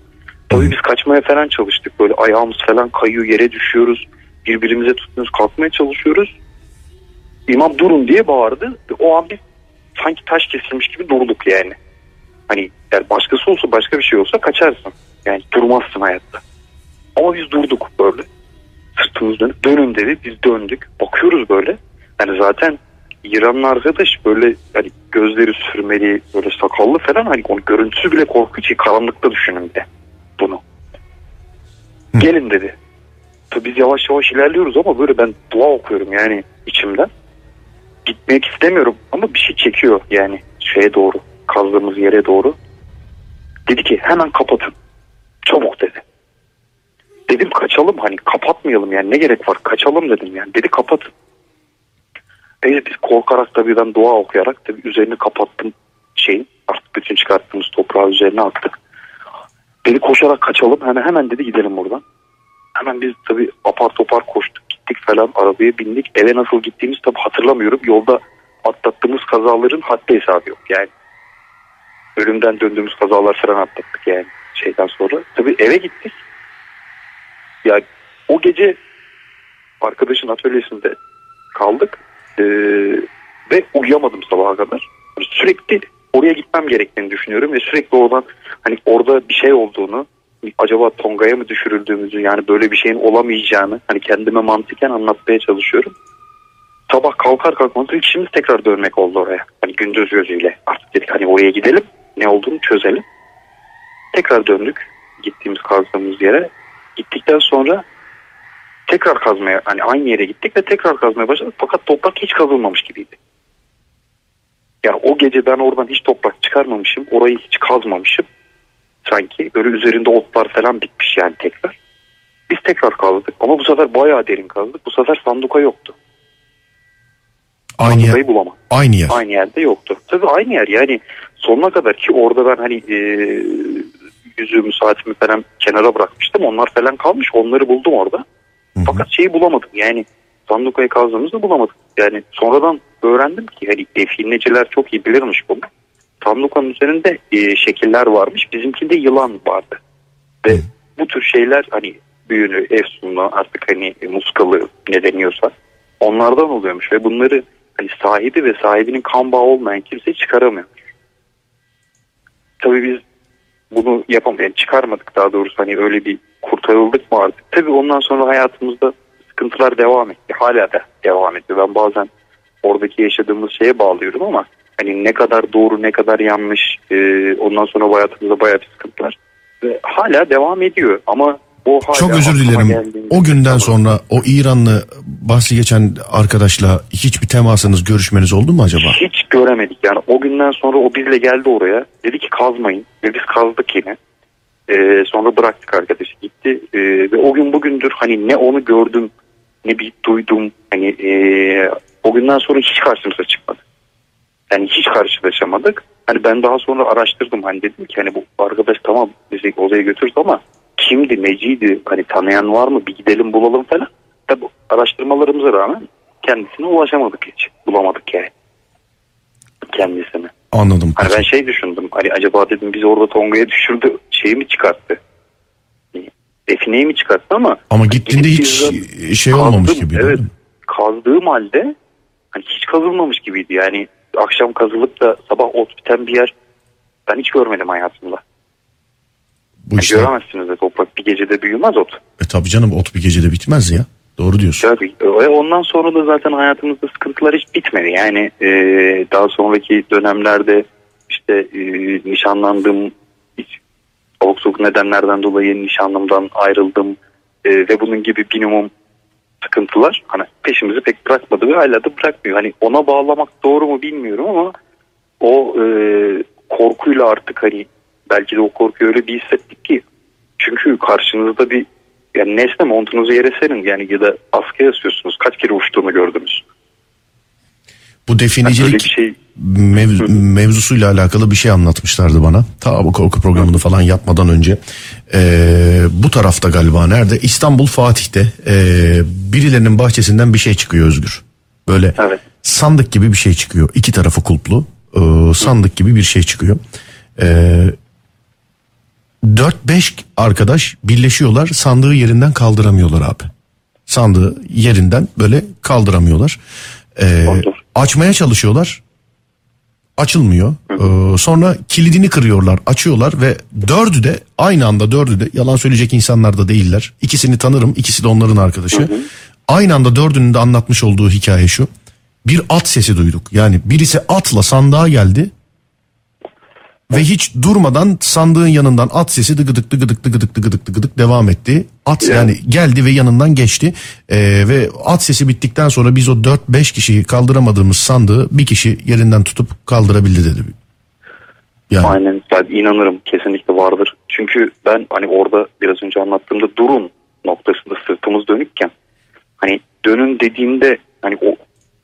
Tabii biz kaçmaya falan çalıştık. Böyle ayağımız falan kayıyor yere düşüyoruz. Birbirimize tutuyoruz kalkmaya çalışıyoruz. İmam durun diye bağırdı. O an biz sanki taş kesilmiş gibi durduk yani. Hani yani başkası olsa başka bir şey olsa kaçarsın. Yani durmazsın hayatta. Ama biz durduk böyle. Sırtımız dönüp dönün dedi. Biz döndük. Bakıyoruz böyle. Yani zaten İranlı arkadaş böyle hani gözleri sürmeli böyle sakallı falan hani onun görüntüsü bile korkunç. Karanlıkta düşünün bir de bunu. Gelin dedi. Tabii biz yavaş yavaş ilerliyoruz ama böyle ben dua okuyorum yani içimden. Gitmek istemiyorum ama bir şey çekiyor yani şeye doğru kazdığımız yere doğru. Dedi ki hemen kapatın. Çabuk dedi. Dedim kaçalım hani kapatmayalım yani ne gerek var kaçalım dedim yani. Dedi kapatın. Neyse biz korkarak da birden dua okuyarak tabii üzerini kapattım şeyin artık bütün çıkarttığımız toprağı üzerine attık. Dedi koşarak kaçalım hemen hemen dedi gidelim buradan. Hemen biz tabii apar topar koştuk gittik falan arabaya bindik. Eve nasıl gittiğimizi tabii hatırlamıyorum. Yolda atlattığımız kazaların haddi hesabı yok yani. Ölümden döndüğümüz kazalar falan atlattık yani şeyden sonra. Tabii eve gittik. Ya o gece arkadaşın atölyesinde kaldık Ee, ve uyuyamadım sabaha kadar. Sürekli oraya gitmem gerektiğini düşünüyorum ve sürekli oradan hani orada bir şey olduğunu acaba Tonga'ya mı düşürüldüğümüzü yani böyle bir şeyin olamayacağını hani kendime mantıken anlatmaya çalışıyorum. Sabah kalkar kalkmaz ilk işimiz tekrar dönmek oldu oraya. Hani gündüz gözüyle artık dedik hani oraya gidelim ne olduğunu çözelim. Tekrar döndük gittiğimiz kazdığımız yere. Gittikten sonra tekrar kazmaya hani aynı yere gittik ve tekrar kazmaya başladık fakat toprak hiç kazılmamış gibiydi. Yani o gece ben oradan hiç toprak çıkarmamışım. Orayı hiç kazmamışım. Sanki böyle üzerinde otlar falan bitmiş yani tekrar. Biz tekrar kazdık ama bu sefer bayağı derin kazdık. Bu sefer sanduka yoktu. Aynı yer, bulamadım. aynı yer. Aynı yerde yoktu. Tabii aynı yer yani sonuna kadar ki orada ben hani e, yüzüğümü saatimi falan kenara bırakmıştım. Onlar falan kalmış onları buldum orada. Hı hı. Fakat şeyi bulamadım yani sandukayı kazdığımızda bulamadık. Yani sonradan öğrendim ki hani defineciler çok iyi bilirmiş bunu. Sandukanın üzerinde e, şekiller varmış. Bizimkinde yılan vardı. Ve bu tür şeyler hani büyünü, efsunlu artık hani muskalı ne deniyorsa onlardan oluyormuş ve bunları hani sahibi ve sahibinin kan bağı olmayan kimse çıkaramıyor. Tabii biz bunu yapamadık. Yani çıkarmadık daha doğrusu hani öyle bir kurtarıldık mı artık. Tabii ondan sonra hayatımızda sıkıntılar devam etti. Hala da devam ediyor. Ben bazen oradaki yaşadığımız şeye bağlıyorum ama hani ne kadar doğru ne kadar yanlış e, ondan sonra bu hayatımızda bayağı bir sıkıntılar. Ve hala devam ediyor ama o hala Çok özür dilerim. O günden sonra o İranlı bahsi geçen arkadaşla hiçbir temasınız, görüşmeniz oldu mu acaba? Hiç göremedik yani günden sonra o bizle geldi oraya dedi ki kazmayın ve biz kazdık yine. Ee, sonra bıraktık arkadaşı gitti Ee, ve o gün bugündür hani ne onu gördüm ne bir duydum hani ee, o günden sonra hiç karşımıza çıkmadı. Yani hiç karşılaşamadık. Hani ben daha sonra araştırdım hani dedim ki hani bu arkadaş tamam bizi odaya götürdü ama kimdi neciydi hani tanıyan var mı bir gidelim bulalım falan. Tabi araştırmalarımıza rağmen kendisine ulaşamadık hiç bulamadık yani kendisini. Anladım. Hani ben şey düşündüm. Hani acaba dedim biz orada Tonga'ya düşürdü. Şeyi mi çıkarttı? Hani Defineyi mi çıkarttı ama Ama gittiğinde gidip hiç şey olmamış kazdım. gibi. Evet. Kazdığım halde hani hiç kazılmamış gibiydi. Yani akşam kazılıp da sabah ot biten bir yer Ben hiç görmedim hayatımda. Bu Yani işte. Göremezsiniz de toprak bir gecede büyümez ot. E tabii canım ot bir gecede bitmez ya. Doğru diyorsun. Tabii. Ve ondan sonra da zaten hayatımızda sıkıntılar hiç bitmedi. Yani e, daha sonraki dönemlerde işte e, nişanlandım. Hiç soğuk nedenlerden dolayı nişanlımdan ayrıldım. E, ve bunun gibi minimum sıkıntılar hani peşimizi pek bırakmadı ve hala da bırakmıyor. Hani ona bağlamak doğru mu bilmiyorum ama o e, korkuyla artık hani belki de o korkuyu öyle bir hissettik ki çünkü karşınızda bir yani nesne montunuzu yere serin yani ya da askıya asıyorsunuz. Kaç kere uçtuğunu gördünüz. Bu Yani definicilik bir şey mev- mevzusuyla alakalı bir şey anlatmışlardı bana. Ta bu korku programını falan yapmadan önce. Ee, bu tarafta galiba nerede? İstanbul Fatih'te ee, birilerinin bahçesinden bir şey çıkıyor Özgür. Böyle Evet. sandık gibi bir şey çıkıyor. İki tarafı kulplu. Ee, sandık gibi bir şey çıkıyor. Ee, 4-5 arkadaş birleşiyorlar sandığı yerinden kaldıramıyorlar abi. Sandığı yerinden böyle kaldıramıyorlar. Ee, açmaya çalışıyorlar. Açılmıyor. Ee, sonra kilidini kırıyorlar, açıyorlar ve dördü de aynı anda dördü de yalan söyleyecek insanlar da değiller. İkisini tanırım, ikisi de onların arkadaşı. Aynı anda dördünün de anlatmış olduğu hikaye şu. Bir at sesi duyduk. Yani birisi atla sandığa geldi. Ve hiç durmadan sandığın yanından at sesi dıgıdık dıgıdık dıgıdık dıgıdık dıgıdık devam etti. At yani geldi ve yanından geçti. Ee, ve at sesi bittikten sonra biz o 4-5 kişiyi kaldıramadığımız sandığı bir kişi yerinden tutup kaldırabildi dedi. Yani aynen ben inanırım kesinlikle vardır. Çünkü ben hani orada biraz önce anlattığımda durun noktasında sırtımız dönükken hani dönün dediğimde hani o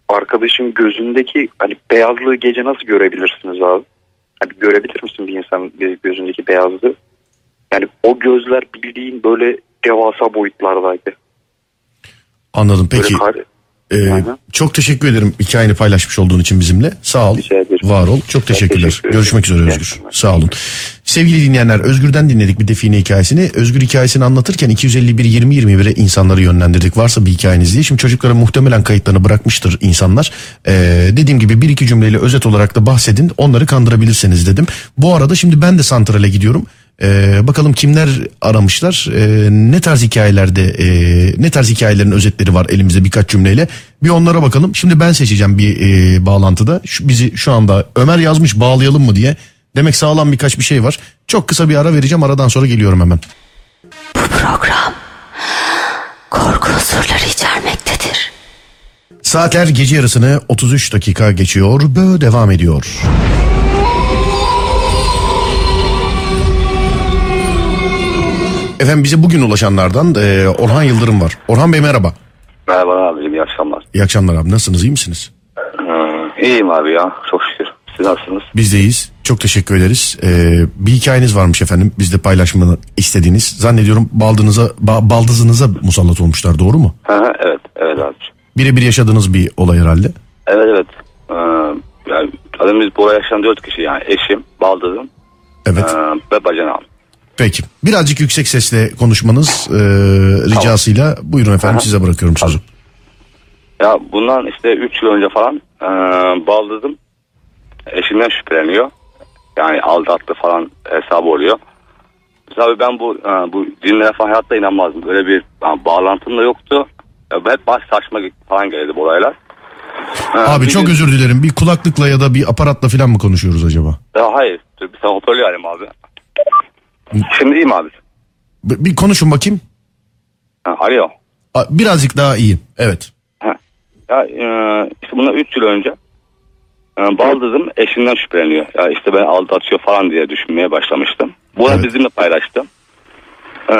arkadaşın gözündeki hani beyazlığı gece nasıl görebilirsiniz abi? Hani görebilir misin bir insan gözündeki beyazlığı? Yani o gözler bildiğin böyle devasa boyutlardaydı. anladım Böyle peki. kar- Ee, çok teşekkür ederim hikayeni paylaşmış olduğun için bizimle. Sağ ol. Var ol. Çok teşekkürler. teşekkür. Görüşmek üzere Özgür. Sağ olun. Sevgili dinleyenler Özgür'den dinledik bir define hikayesini. Özgür hikayesini anlatırken 251 20 21'e insanları yönlendirdik. Varsa bir hikayeniz diye. Şimdi çocuklara muhtemelen kayıtlarını bırakmıştır insanlar. Ee, dediğim gibi bir iki cümleyle özet olarak da bahsedin. Onları kandırabilirsiniz dedim. Bu arada şimdi ben de santrale gidiyorum. Ee, bakalım kimler aramışlar, ee, ne tarz hikayelerde, ee, ne tarz hikayelerin özetleri var elimizde birkaç cümleyle. Bir onlara bakalım. Şimdi ben seçeceğim bir ee, bağlantıda. Şu, bizi şu anda Ömer yazmış bağlayalım mı diye. Demek sağlam birkaç bir şey var. Çok kısa bir ara vereceğim. Aradan sonra geliyorum hemen. Bu program korku unsurları içermektedir. Saatler gece yarısını 33 dakika geçiyor. Bö devam ediyor. Efendim bize bugün ulaşanlardan ee, Orhan Yıldırım var. Orhan Bey merhaba. Merhaba abicim iyi akşamlar. İyi akşamlar abi. Nasılsınız? iyi misiniz? Ee, iyiyim abi ya çok şükür. Siz nasılsınız? Biz deyiz. Çok teşekkür ederiz. Ee, bir hikayeniz varmış efendim. Bizde paylaşmanı istediğiniz. Zannediyorum baldızınıza, ba- baldızınıza musallat olmuşlar. Doğru mu? Hı hı, evet evet abicim. Birebir yaşadığınız bir olay herhalde. Evet evet. Ee, yani zaten biz buraya yaşayan dört kişi yani eşim, baldızım Evet. ee, ve bacanağım. Peki. Birazcık yüksek sesle konuşmanız e, ricasıyla buyurun efendim Aha. size bırakıyorum sözü. Ya bundan işte 3 yıl önce falan ee, baldızım eşimden şüpheleniyor. Yani aldattı falan hesabı oluyor. Tabii ben bu ee, bu dinlere falan hayatta inanmazdım. Böyle bir yani, bağlantım da yoktu. Hep baş saçma falan geldi bu olaylar. Ee, Abi bir çok gün- özür dilerim. Bir kulaklıkla ya da bir aparatla falan mı konuşuyoruz acaba? Ya hayır. Bir sen hoparlör alayım abi. Şimdi iyi mi abi? Bir, bir konuşun bakayım. Ha, alo. Birazcık daha iyi. Evet. Ha. Ya e, işte bundan 3 yıl önce e, baldızım eşinden şüpheleniyor. Ya işte ben aldatıyor falan diye düşünmeye başlamıştım. Bunu Evet. bizimle paylaştım. E,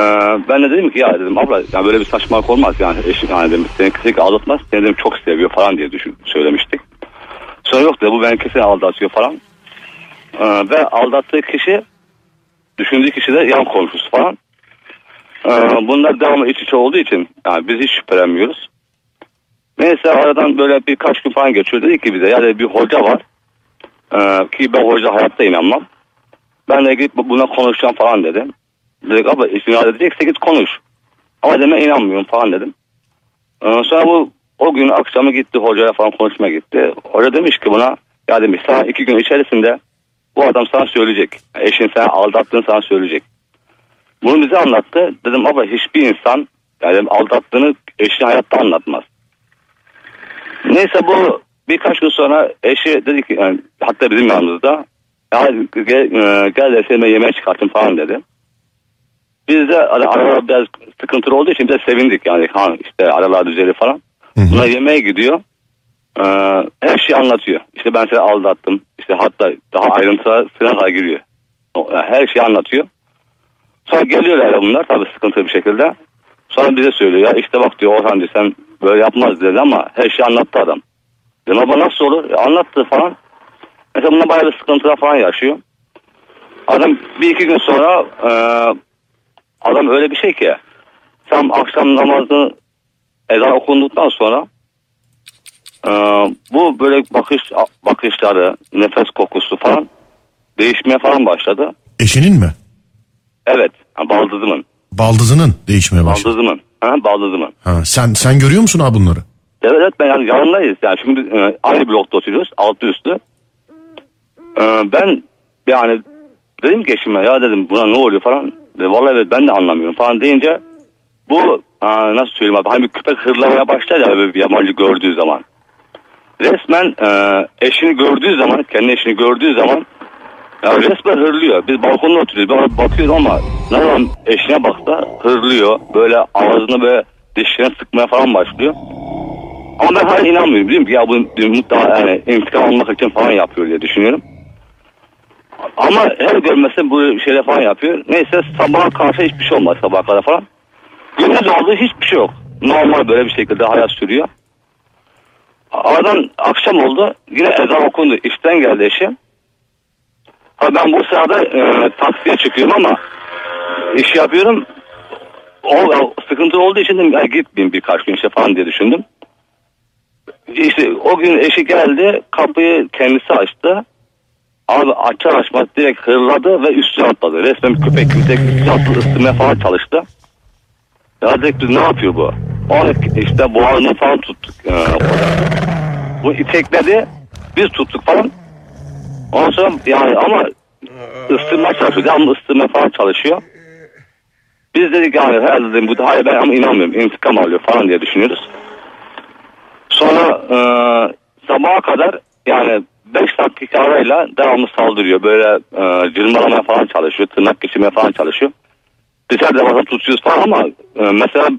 ben de dedim ki ya dedim abla ya böyle bir saçmalık olmaz yani eşim yani dedim seni kesinlikle aldatmaz seni dedim çok seviyor falan diye düşün, söylemiştik. Sonra yok dedi bu beni kesin aldatıyor falan. E, ve aldattığı kişi düşündüğü kişi de yan komşusu falan. E, bunlar devamlı iç içe olduğu için yani biz hiç şüphelenmiyoruz. Neyse aradan böyle birkaç gün falan geçiyor. Dedi ki bize ya dedi, bir hoca var. Ee, ki ben hoca hayatta inanmam. Ben de gidip buna konuşacağım falan dedim. Dedik abla istinad edecekse git konuş. Ama deme inanmıyorum falan dedim. Ee, sonra bu o gün akşamı gitti hocaya falan konuşmaya gitti. Hoca demiş ki buna ya demiş sana iki gün içerisinde bu adam sana söyleyecek. Eşin sana aldattığını sana söyleyecek. Bunu bize anlattı. Dedim abla hiçbir insan yani aldattığını eşine hayatta anlatmaz. Neyse bu birkaç gün sonra eşi dedi ki yani, hatta bizim yanımızda ya gel, e, gel de seni ben yemeğe çıkartayım falan dedi. Biz de hani aralar biraz sıkıntılı olduğu için biz de sevindik yani ha işte aralar düzeli falan. Buna yemeğe gidiyor. Ee, her şeyi anlatıyor. İşte ben seni aldattım. İşte hatta daha ayrıntıya kadar giriyor. Yani her şeyi anlatıyor. Sonra geliyorlar bunlar tabii sıkıntılı bir şekilde. Sonra bize söylüyor ya işte bak diyor Orhan diyor sen böyle yapmaz dedi ama her şeyi anlattı adam. Dedim ama nasıl olur? E, anlattı falan. Mesela bununla bayağı bir sıkıntılar falan yaşıyor. Adam bir iki gün sonra e, adam öyle bir şey ki tam akşam namazını ezan okunduktan sonra e, bu böyle bakış bakışları, nefes kokusu falan değişmeye falan başladı. Eşinin mi? Evet, ha, baldızımın. Baldızının değişmeye başladı. Baldızımın. Ha, baldızımın. Ha, sen sen görüyor musun abi bunları? Evet evet ben yani yanındayız. Yani şimdi e, aynı blokta oturuyoruz. Altı üstü. E, ben yani dedim ki eşime ya dedim buna ne oluyor falan. Dedi, Vallahi evet, ben de anlamıyorum falan deyince bu ha, nasıl söyleyeyim abi hani bir köpek hırlamaya başlar ya böyle bir yabancı gördüğü zaman. Resmen e, eşini gördüğü zaman kendi eşini gördüğü zaman ya resmen hırlıyor. Biz balkonda oturuyoruz. Ben bakıyorum ama ne zaman eşine baksa hırlıyor. Böyle ağzını böyle dişlerine sıkmaya falan başlıyor. Ama ben hala inanmıyorum. Diyorum ki ya bu mutlaka yani intikam almak için falan yapıyor diye düşünüyorum. Ama her görmese bu şeyler falan yapıyor. Neyse sabaha karşı hiçbir şey olmaz sabaha kadar falan. Gündüz oldu hiçbir şey yok. Normal böyle bir şekilde hayat sürüyor. Aradan akşam oldu. Yine ezan okundu. İşten geldi eşim. Ben bu sırada e, taksiye çıkıyorum ama iş yapıyorum. O, sıkıntı olduğu için de ya gitmeyeyim birkaç gün işte falan diye düşündüm. İşte o gün eşi geldi kapıyı kendisi açtı. Abi açar açmaz direkt hırladı ve üstüne atladı. Resmen köpek direkt üstüne atladı ısırmaya falan çalıştı. Ya dedik ne yapıyor bu? O işte boğazını falan tuttuk. Ee, bu itekledi biz tuttuk falan. Ondan sonra yani ama ısırmaya çalışıyor. Devamlı ısırmaya falan çalışıyor. Biz dedik yani herhalde dedim, bu da hayır ben ama inanmıyorum. İntikam alıyor falan diye düşünüyoruz. Sonra e, sabaha kadar yani 5 dakika arayla devamlı saldırıyor. Böyle e, cırmalamaya falan çalışıyor. Tırnak geçirmeye falan çalışıyor. Dışarıda bazen tutuyoruz falan ama e, mesela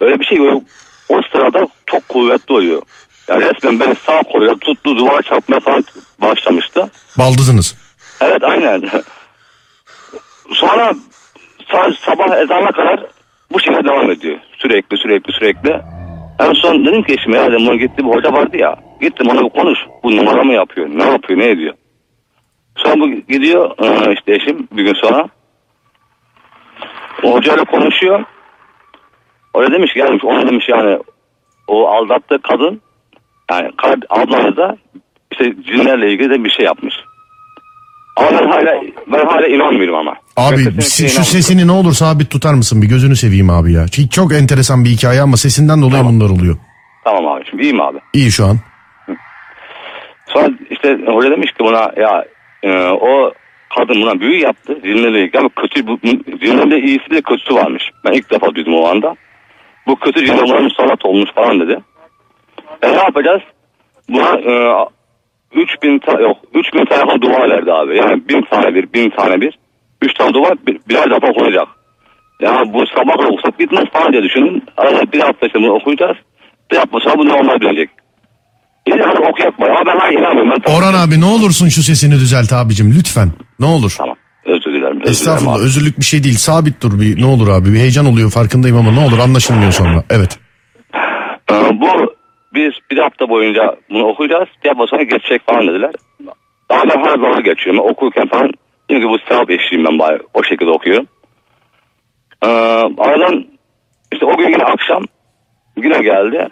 öyle bir şey yok. O sırada çok kuvvetli oluyor. Yani resmen beni sağ koluyla tuttu duvara çarpmaya falan başlamıştı. Baldızınız. Evet aynen. Sonra sa- sabah ezana kadar bu şekilde devam ediyor. Sürekli sürekli sürekli. En son dedim ki eşime ya dedim ona gitti bir hoca vardı ya. Gittim ona bir konuş. Bu numara mı yapıyor? Ne yapıyor? Ne ediyor? Sonra bu gidiyor işte eşim bir gün sonra. O hocayla konuşuyor. Öyle demiş gelmiş ona demiş yani o aldattığı kadın yani ablanız da işte cinlerle ilgili de bir şey yapmış. Ama ben hala ben hala inanmıyorum ama. Abi Ben si- şu sesini ne olur sabit tutar mısın? Bir gözünü seveyim abi ya. Çünkü çok enteresan bir hikaye ama sesinden dolayı bunlar oluyor. Tamam abi şimdi iyiyim abi. İyi şu an. Sonra işte hoca demiş ki buna ya e, o kadın buna büyü yaptı. Cinlerle ilgili ama kötü bu, cinlerle iyisi de kötüsü varmış. Ben ilk defa duydum o anda. Bu kötü cinler musallat olmuş falan dedi. E ne yapacağız? Buna e, 3000 ta- yok 3000 tane falan dua verdi abi. Yani 1000 tane bir, 1000 tane bir. 3 tane dua bir, birer defa okunacak. Ya bu sabah okusak bitmez falan diye düşündüm. Arada bir hafta bunu okuyacağız. Bir hafta sonra bu normal dönecek. Bir hafta okuyak var ama ben hala inanmıyorum. Ben Orhan abi ne olursun şu sesini düzelt abicim lütfen. Ne olur. Tamam. Özür dilerim. Özür Estağfurullah dilerim abi. özürlük bir şey değil. Sabit dur bir ne olur abi. Bir heyecan oluyor farkındayım ama ne olur anlaşılmıyor sonra. Evet. Ee, bu biz bir hafta boyunca bunu okuyacağız. Bir hafta sonra geçecek falan dediler. Daha ben her zaman geçiyorum. Okurken falan ki bu sevap eşliğim ben bari. O şekilde okuyorum. Ee, aradan işte o gün yine akşam yine geldi.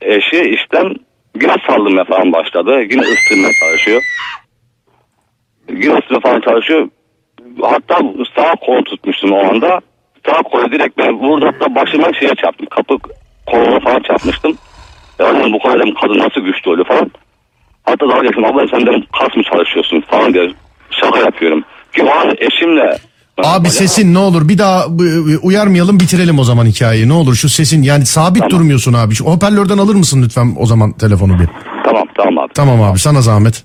Eşi işten yine saldırmaya falan başladı. Yine ıstırmaya çalışıyor. Yine ıstırmaya falan çalışıyor. Hatta sağ kol tutmuştum o anda. Sağ kolu direkt ben vurdu hatta başıma şeye çarptım. Kapı koluna falan çarpmıştım. Dedim, bu kadar kadın nasıl güçlü oluyor falan. Hatta daha geçtim abla sen dedim kas mı çalışıyorsun falan diye Abi sesin ne olur bir daha bu- bu- uyarmayalım bitirelim o zaman hikayeyi. Ne olur şu sesin yani sabit Tamam. durmuyorsun abi. Şu hoparlörden alır mısın lütfen o zaman telefonu bir. Tamam tamam abi. Tamam abi sana zahmet.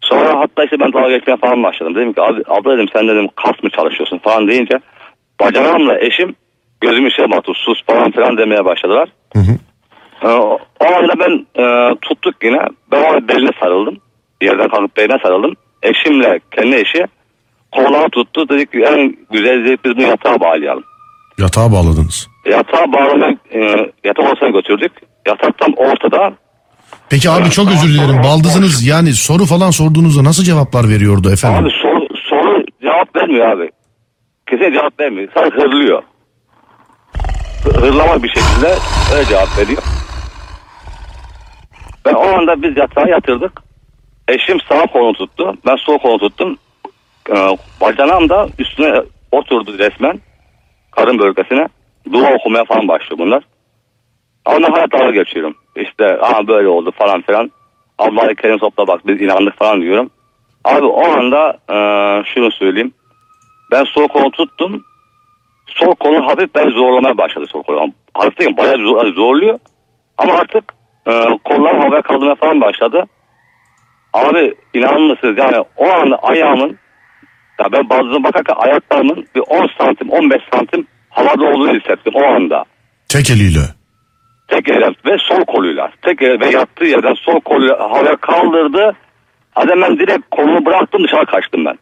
Sonra hatta işte ben dalga geçmeye falan başladım. Dedim ki abi abla dedim sen dedim kas mı çalışıyorsun falan deyince bacanağımla eşim gözümü şey battı sus falan filan demeye başladılar. Ee, o o anda ben e, tuttuk yine. Ben ona beline sarıldım. Yerden kalkıp beline sarıldım. Eşimle kendi eşi kollarını tuttu. Dedik ki en güzel dedik biz bunu yatağa bağlayalım. Yatağa bağladınız. Yatağa bağlamak e, yatak odasına götürdük. Yatak tam ortada. Peki abi çok özür dilerim. Baldızınız yani soru falan sorduğunuzda nasıl cevaplar veriyordu efendim? Abi soru, soru cevap vermiyor abi. Kesin cevap vermiyor. Sadece hırlıyor. Hı- Hırlama bir şekilde öyle cevap veriyor. Ben o anda biz yatağa yatırdık. Eşim sağ kolunu tuttu. Ben sol kolunu tuttum. Ee, bacanağım da üstüne oturdu resmen. Karın bölgesine. Dua okumaya falan başlıyor bunlar. Ondan hala dalga geçiyorum. İşte aha böyle oldu falan filan. Allah'ı kerim topla bak biz inandık falan diyorum. Abi o anda e, şunu söyleyeyim. Ben sol kolu tuttum. Sol kolu hafif ben zorlamaya başladı sol kolu. Hafif değil bayağı zor- zorluyor. Ama artık e, kollar havaya kaldırmaya falan başladı. Abi inanır mısınız yani o anda ayağımın ya ben bazı bakarken ayaklarımın bir 10 santim 15 santim havada olduğunu hissettim o anda. Tek eliyle. Tek elle ve sol koluyla. Tek elle ve yattığı yerden sol koluyla havaya kaldırdı. Hadi ben direkt kolumu bıraktım dışarı kaçtım ben.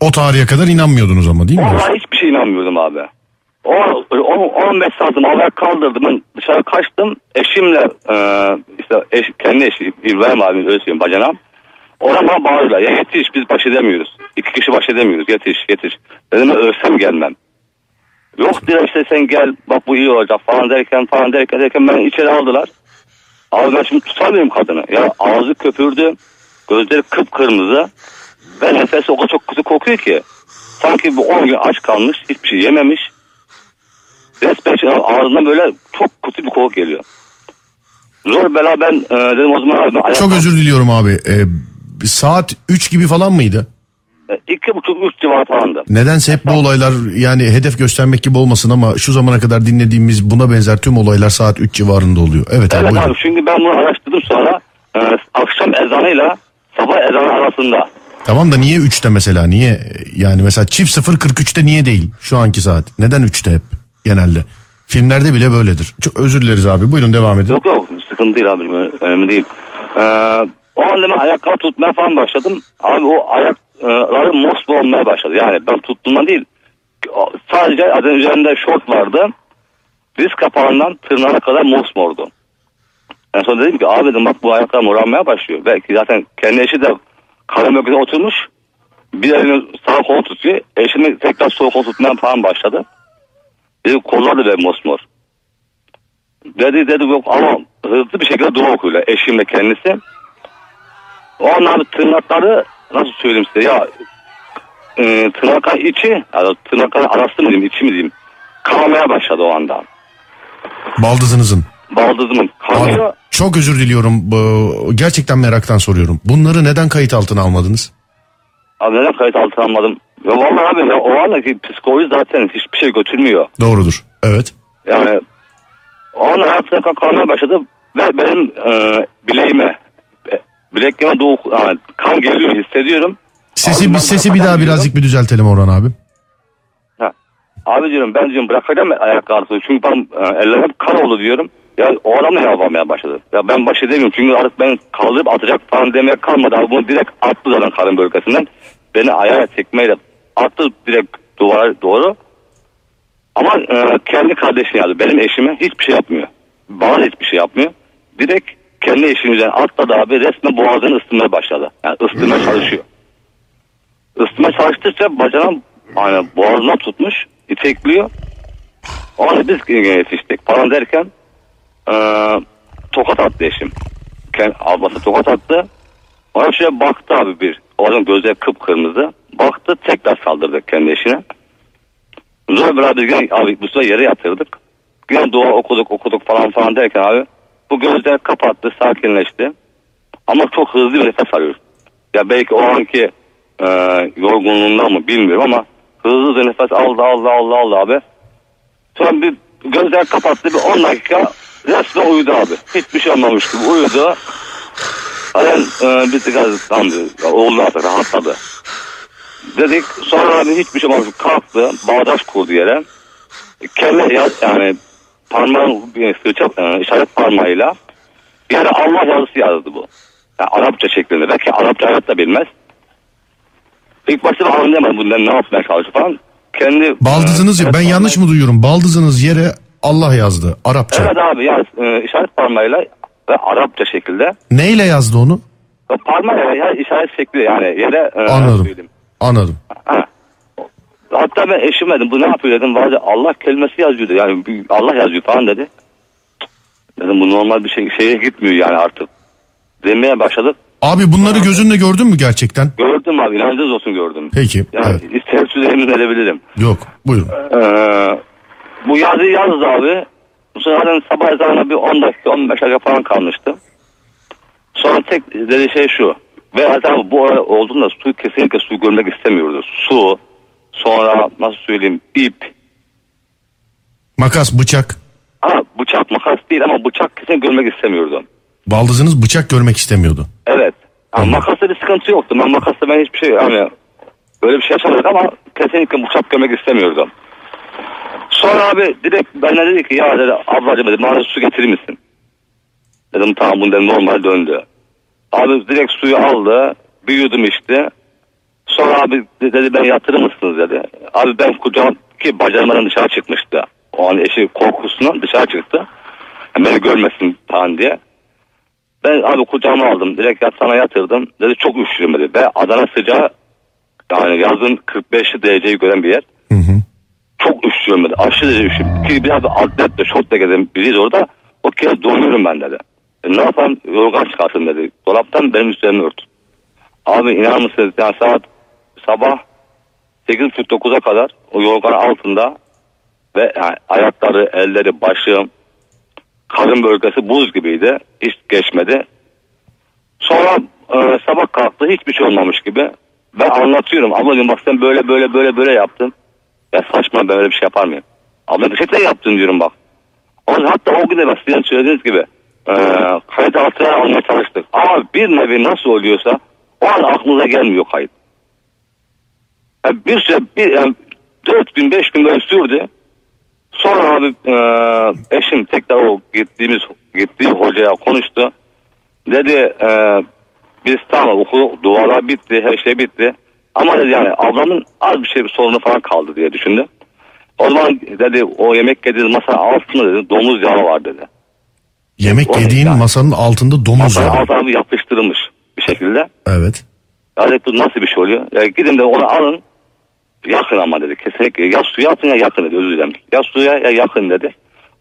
O tarihe kadar inanmıyordunuz ama değil mi? Vallahi hiçbir şey inanmıyordum abi. O, o 15 santim havaya kaldırdım ben dışarı kaçtım. Eşimle e, işte eş, kendi eşi İbrahim abim öyle söyleyeyim bacanam. Ona bana bağırıyorlar. Ya yetiş biz baş edemiyoruz. İki kişi baş edemiyoruz. Yetiş yetiş. Dedim ölsem gelmem. Yok diyor işte sen gel bak bu iyi olacak falan derken falan derken derken beni içeri aldılar. Abi şimdi tutamıyorum kadını. Ya ağzı köpürdü. Gözleri kıpkırmızı. Ve nefesi o kadar çok kötü kokuyor ki. Sanki bu 10 gün aç kalmış. Hiçbir şey yememiş. Resmen şey- ağzından böyle çok kötü bir koku geliyor. Zor bela ben e, dedim o zaman abi ben Çok özür diliyorum abi. Ee, saat 3 gibi falan mıydı? E, iki buçuk üç civarı falandı. Nedense hep bu olaylar yani hedef göstermek gibi olmasın ama şu zamana kadar dinlediğimiz buna benzer tüm olaylar saat 3 civarında oluyor. Evet abi Evet buyurun. abi çünkü ben bunu araştırdım sonra e, akşam ezanıyla sabah ezanı arasında. Tamam da niye 3'te mesela? Niye yani mesela çift 0.43'te niye değil şu anki saat? Neden 3'te hep genelde? Filmlerde bile böyledir. Çok özür dileriz abi. Buyurun devam edin. Yok yok sıkıntı değil abi önemli değil. Ee, o anda ben ayakları tutmaya falan başladım. Abi o ayakları mosmor olmaya başladı. Yani ben tuttuğumdan değil. Sadece adın üzerinde şort vardı. Diz kapağından tırnağına kadar mosmordu. En son dedim ki abi dedim bak bu ayaklar morarmaya başlıyor. Belki zaten kendi eşi de bölgesine oturmuş. Bir elini sağ kol tutuyor. Eşimi tekrar sol kol tutmaya falan başladı. Dedi kollar da böyle mosmor. Dedi dedi yok ama hızlı bir şekilde dua okuyorlar eşimle kendisi. O an abi tırnakları nasıl söyleyeyim size ya e, tırnakların içi yani tırnakların arası mı diyeyim içi mi diyeyim kanamaya başladı o anda. Baldızınızın. Baldızımın Abi kanıyor. çok özür diliyorum. Gerçekten meraktan soruyorum. Bunları neden kayıt altına almadınız? Abi neden kayıt altına almadım? Ya vallahi abi ya, o andaki psikoloji zaten hiçbir şey götürmüyor. Doğrudur. Evet. Yani o an hayatına kanamaya başladı ve benim e, bileğime e, bilekliğime doğu, yani kan geliyor hissediyorum. Sesi bir sesi bir daha birazcık bir düzeltelim Orhan abi. Ha. Abi diyorum ben diyorum bırakacağım ayaklarını çünkü ben e, ellerim hep kan oldu diyorum. Ya o adam da yalvarmaya başladı. Ya ben baş edemiyorum çünkü artık ben kaldırıp atacak falan demeye kalmadı. Abi bunu direkt attı zaten karın bölgesinden. Beni ayağa tekmeyle attı direkt duvara doğru. Ama e, kendi kardeşine yazdı. Benim eşime hiçbir şey yapmıyor. Bana hiçbir şey yapmıyor. Direkt kendi eşinin üzerine atladı abi resmen boğazını ısıtmaya başladı. Yani ısıtmaya çalışıyor. Isıtmaya çalıştıkça bacanam hani boğazına tutmuş, itekliyor. O anda biz yetiştik falan derken e, tokat attı eşim. Kend, ablası tokat attı. Ona şöyle baktı abi bir. O adam gözleri kıpkırmızı. Baktı tekrar saldırdı kendi eşine. Zor beraber yine abi bu sefer yere yatırdık. Yine dua okuduk okuduk falan falan derken abi bu gözler kapattı sakinleşti. Ama çok hızlı bir nefes alıyor. Ya belki o anki e, yorgunluğundan mı bilmiyorum ama hızlı hızlı nefes aldı aldı aldı aldı abi. Sonra bir gözler kapattı bir 10 dakika resmen uyudu abi. Hiçbir şey olmamış gibi uyudu. Zaten e, bir tık tamam oldu artık rahatladı. Dedik sonra abi hiçbir şey olmamış kalktı bağdaş kurdu yere. Kelle yaz yani parmağın bir sırça e, işaret parmağıyla yere Allah yazısı yazdı bu. Yani Arapça şeklinde belki Arapça hayatta bilmez. İlk başta ben anlayamadım bundan ne yapmaya çalışıyor falan. Kendi Baldızınız e, ben işaret yanlış mı duyuyorum? Baldızınız yere Allah yazdı Arapça. Evet abi yani e, işaret parmağıyla ve Arapça şekilde Neyle yazdı onu? parmağıyla yani işaret şekli yani yere e, Anladım. söyleyeyim. Anladım. Ha. Hatta ben eşime dedim bu ne yapıyor dedim. Bazı Allah kelimesi yazıyordu yani Allah yazıyor falan dedi. Dedim bu normal bir şey şeye gitmiyor yani artık. Demeye başladık. Abi bunları gözünle gördün mü gerçekten? Gördüm abi inancınız olsun gördüm. Peki. Yani Evet. isterseniz emin edebilirim. Yok. Buyurun. Ee, bu yazıyı yazdı abi. Bu sefer sabah ezanına bir 10 dakika 15 dakika falan kalmıştı. Sonra tek dediği şey şu. Ve zaten bu olay olduğunda su kesinlikle su görmek istemiyordu. Su, sonra nasıl söyleyeyim ip. Makas, bıçak. Ha bıçak makas değil ama bıçak kesin görmek istemiyordu. Baldızınız bıçak görmek istemiyordu. Evet. Ama Anladım. makasta bir sıkıntı yoktu. Ben makasta ben hiçbir şey yani böyle bir şey yaşamadık ama kesinlikle bıçak görmek istemiyordum. Sonra abi direkt bana dedi ki ya dedi ablacığım dedi bana su getirir misin? Dedim tamam bundan normal döndü. Abi direkt suyu aldı. Bir yudum içti. Sonra abi dedi ben yatırır mısınız dedi. Abi ben kucağım ki bacağımdan dışarı çıkmıştı. O an eşi korkusundan dışarı çıktı. Beni görmesin falan diye. Ben abi kucağıma aldım. Direkt yatağına yatırdım. Dedi çok üşüyorum dedi. Ve Adana sıcağı yani yazın 45 dereceyi gören bir yer. Hı hı. Çok üşüyorum dedi. Aşırı derece üşüyorum. Ki biraz da atletle şortla gezen biriyiz orada. O kez donuyorum ben dedi. E, ne yapalım yorgan çıkartın dedi. Dolaptan benim üzerime ört. Abi inanır mısınız yani saat sabah 8.30-9'a kadar o yorgan altında ve yani ayakları, elleri, başı, karın bölgesi buz gibiydi. Hiç geçmedi. Sonra e, sabah kalktı hiçbir şey olmamış gibi. Ben anlatıyorum. Abla diyorum bak sen böyle böyle böyle böyle yaptın. Ya saçma ben öyle bir şey yapar mıyım? Abla gerçekten yaptın diyorum bak. Hatta o gün de bak sizin söylediğiniz gibi e, kayıt altına almaya çalıştık. Ama bir nevi nasıl oluyorsa o an aklınıza gelmiyor kayıt. Yani bir süre bir, yani 4 gün 5 gün böyle sürdü. Sonra abi e, eşim tekrar o gittiğimiz gittiği hocaya konuştu. Dedi e, biz tamam okul duvarlar bitti her şey bitti. Ama dedi yani ablamın az bir şey bir sorunu falan kaldı diye düşündü. O zaman dedi o yemek yediğiniz masanın altında dedi domuz yağı var dedi. Yemek O yediğin ya? masanın altında domuz Masanın yağı. altına yapıştırılmış bir şekilde. Evet. Dedi, bu nasıl bir şey oluyor? Ya gidin de onu alın. Yakın ama dedi kesinlikle. Ya suya atın ya yakın dedi özür dilerim. Ya suya ya yakın dedi.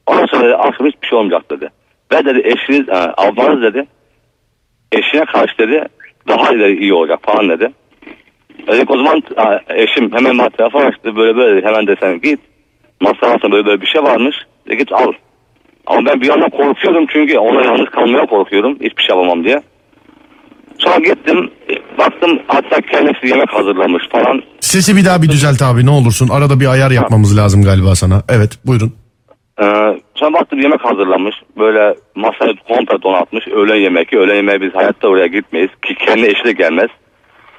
Ondan sonra dedi akşam hiçbir şey olmayacak dedi. Ve dedi eşiniz, e, ablanız dedi eşine karşı dedi daha ileri iyi olacak falan dedi. Dedik o zaman eşim hemen telefon açtı böyle böyle dedi. hemen de sen git. Masa altında böyle böyle bir şey varmış. Dedi git al. Ama ben bir yandan korkuyordum çünkü ona yalnız kalmaya korkuyorum. Hiçbir şey yapamam diye. Sonra gittim e, baktım hatta kendisi yemek hazırlamış falan. Sesi bir daha bir düzelt abi ne olursun. Arada bir ayar yapmamız lazım galiba sana. Evet buyurun. Ee, sonra baktım yemek hazırlamış. Böyle masayı komple donatmış. Öğlen yemeği. Öğlen yemeği biz hayatta oraya gitmeyiz. Ki kendi eşi de gelmez.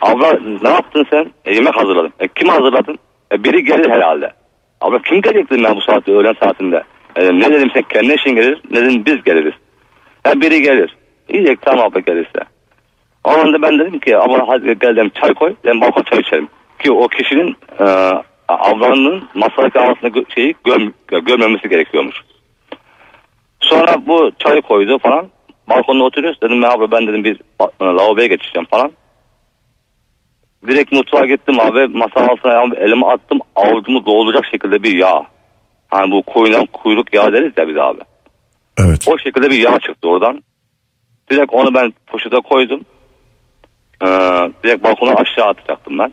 Abla ne yaptın sen? E, yemek hazırladım. E, kim hazırladın? E, biri gelir herhalde. Abla kim gelecek dedim ben bu saatte öğlen saatinde. E, ne dedim sen kendi eşin gelir. Ne dedim biz geliriz. E, biri gelir. Diyecek tamam abla gelirse. O anda ben dedim ki abla hadi gel dedim çay koy. Ben balkon çay içelim. Ki o kişinin e, ablanın masadaki gö- şeyi gör, görmemesi gerekiyormuş. Sonra bu çayı koydu falan. Balkonda oturuyoruz. Dedim ben abla ben dedim bir e, lavaboya geçeceğim falan. Direkt mutfağa gittim abi. Masanın altına elime attım. Avucumu dolduracak şekilde bir yağ. Hani bu koyunan kuyruk yağı deriz ya biz abi. Evet. O şekilde bir yağ çıktı oradan. Direkt onu ben poşete koydum. Ee, direkt balkona aşağı atacaktım ben.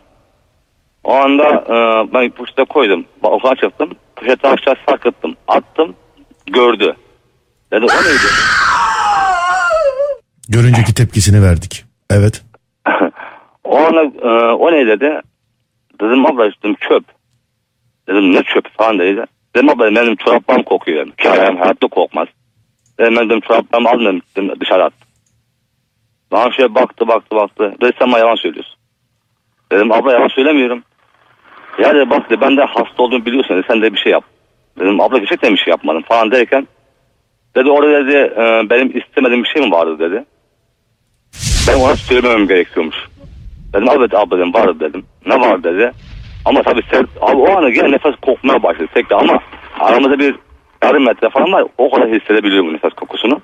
O anda e, ben poşete koydum. Balkona çıktım. Poşeti aşağı sarkıttım. Attım. Gördü. Dedi o neydi? Görünceki tepkisini verdik. Evet. O ana e, o ne dedi? Dedim abla dedim çöp. Dedim ne çöp falan dedi. Dedim abla benim çoraplarım kokuyor. Ayağım hayatta kokmaz. Dedim ben dedim çoraplarımı aldım dedim, dedim dışarı attım. Bana şöyle baktı baktı baktı. Dedi sen bana yalan söylüyorsun. Dedim abla yalan söylemiyorum. Ya dedi bak dedi, ben de hasta olduğumu biliyorsun dedi, sen de bir şey yap. Dedim abla gerçekten bir şey yapmadım falan derken dedi orada dedi e, benim istemediğim bir şey mi vardı dedi. Ben ona söylememem gerekiyormuş. Dedim evet abla dedim vardı dedim. Ne var dedi. Ama tabii sen, abi o ana gene nefes kokmaya başladı tekrar ama aramızda bir yarım metre falan var. O kadar hissedebiliyorum nefes kokusunu.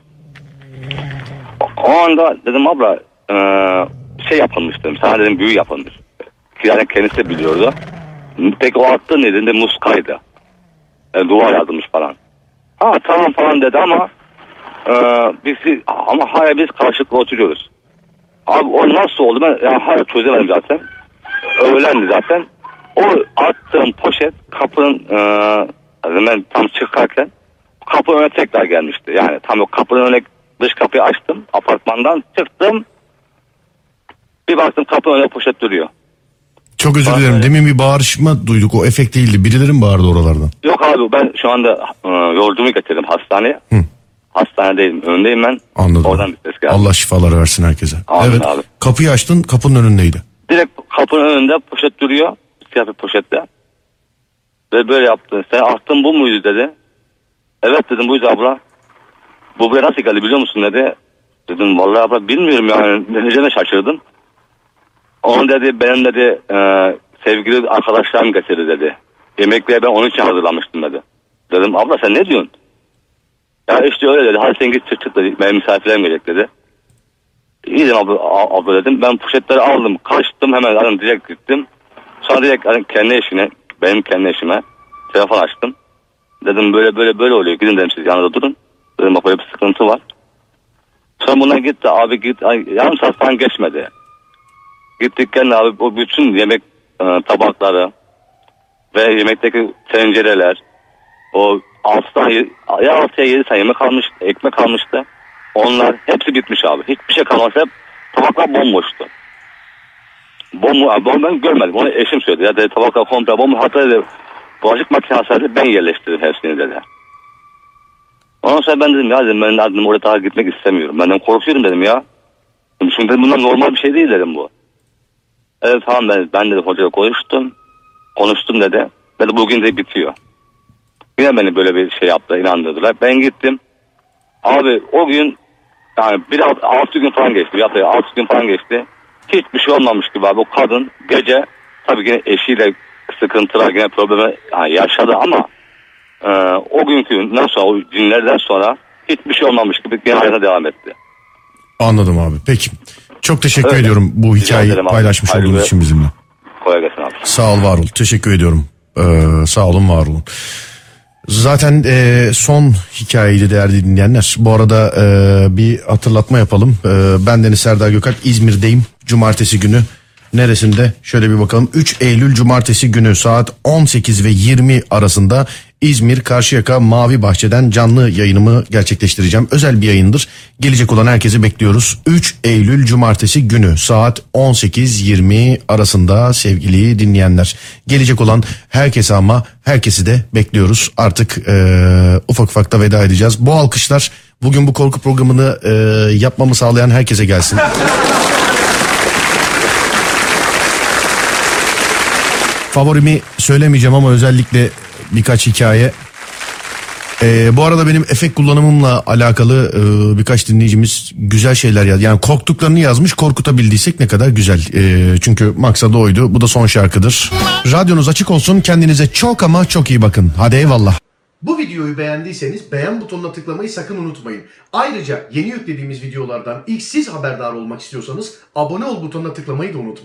O, anda dedim abla e, şey yapılmış dedim. Sana dedim büyü yapılmış. Yani kendisi de biliyordu. Peki o attı ne dedi muskaydı. Yani duvar yazılmış falan. Ha tamam falan dedi ama e, biz, ama hala biz karşılıklı oturuyoruz. Abi o nasıl oldu ben ya hala çözemedim zaten. Öğlendi zaten. O attığım poşet kapının e, ben tam çıkarken kapı önüne tekrar gelmişti. Yani tam o kapının önüne dış kapıyı açtım. Apartmandan çıktım. Bir baktım kapı önüne poşet duruyor. Çok özür dilerim. Demin bir bağırışma duyduk. O efekt değildi. Birileri mi bağırdı oralardan? Yok abi ben şu anda e, yolcumu getirdim hastaneye. Hı. Hastanedeyim. Önündeyim ben. Anladım. Oradan bir ses geldi. Allah şifalar versin herkese. Amin evet. abi. Kapıyı açtın. Kapının önündeydi. Direkt kapının önünde poşet duruyor. Siyah bir poşette. Ve böyle yaptı. Sen attın bu muydu dedi. Evet dedim buydu abla. Bu buraya nasıl geldi biliyor musun dedi. Dedim vallahi abla bilmiyorum yani. Deneyeceğine şaşırdım. Onun dedi benim dedi e, sevgili arkadaşlarım getirdi dedi. Yemekleri ben onun için hazırlamıştım dedi. Dedim abla sen ne diyorsun? Ya işte öyle dedi. Hadi sen git çık çık dedi. Benim misafirlerim gelecek dedi. İyi dedim abla, abla dedim. Ben poşetleri aldım. Kaçtım hemen aldım direkt gittim. Direkt hani kendi eşine, benim kendi eşime telefon açtım. Dedim böyle böyle böyle oluyor. Gidin dedim siz yanında durun. Dedim bak böyle bir sıkıntı var. Sonra buna gitti abi git. Yarım saat falan geçmedi. Gittik geldi abi o bütün yemek e, tabakları ve yemekteki tencereler o altıdan ye- ya altıya yedi tane yemek kalmış, ekmek kalmıştı. Onlar hepsi bitmiş abi. Hiçbir şey kalmadı. Hep tabaklar bomboştu. Bombo, abi onu ben görmedim. Onu eşim söyledi. Ya dedi tabaklar komple bomboş. Hatta dedi bulaşık makinesi dedi ben yerleştirdim hepsini dedi. Ondan sonra ben dedim ya dedim ben dedim oraya daha gitmek istemiyorum. Benden korkuyorum dedim ya. Dedim, bunlar normal bir şey değil dedim bu. Evet tamam ben, ben dedi hocayla konuştum. Konuştum dedi. Dedi bugün de bitiyor. Yine beni böyle bir şey yaptı inandırdılar. Ben gittim. Abi o gün yani bir alt- altı gün falan geçti. Bir hafta altı gün falan geçti. Hiçbir şey olmamış gibi abi. O kadın gece tabii yine eşiyle sıkıntılar yine problemi yani yaşadı ama e, o günkünden sonra o günlerden sonra hiçbir şey olmamış gibi yine hayata devam etti. Anladım abi. Peki. Çok teşekkür Öyle. ediyorum bu hikayeyi paylaşmış Hayırlı olduğunuz için bizimle. Kolay gelsin abi. Sağ ol var ol. Teşekkür ediyorum. Ee, sağ olun var olun. Zaten e, son hikayeydi değerli dinleyenler. Bu arada e, bir hatırlatma yapalım. E, ben Deniz Serdar Gökalp İzmir'deyim. Cumartesi günü. Neresinde? Şöyle bir bakalım. 3 Eylül Cumartesi günü saat 18 ve 20 arasında İzmir Karşıyaka Mavi Bahçe'den canlı yayınımı gerçekleştireceğim. Özel bir yayındır. Gelecek olan herkesi bekliyoruz. 3 Eylül Cumartesi günü saat 18-20 arasında sevgili dinleyenler. Gelecek olan herkese ama herkesi de bekliyoruz. Artık eee, ufak ufak da veda edeceğiz. Bu alkışlar bugün bu korku programını eee, yapmamı sağlayan herkese gelsin. Favorimi söylemeyeceğim ama özellikle birkaç hikaye. Ee, bu arada benim efekt kullanımımla alakalı e, birkaç dinleyicimiz güzel şeyler yaz. Yani korktuklarını yazmış korkutabildiysek ne kadar güzel. Ee, çünkü maksadı oydu. Bu da son şarkıdır. Radyonuz açık olsun. Kendinize çok ama çok iyi bakın. Hadi eyvallah. Bu videoyu beğendiyseniz beğen butonuna tıklamayı sakın unutmayın. Ayrıca yeni yüklediğimiz videolardan ilk siz haberdar olmak istiyorsanız abone ol butonuna tıklamayı da unutmayın.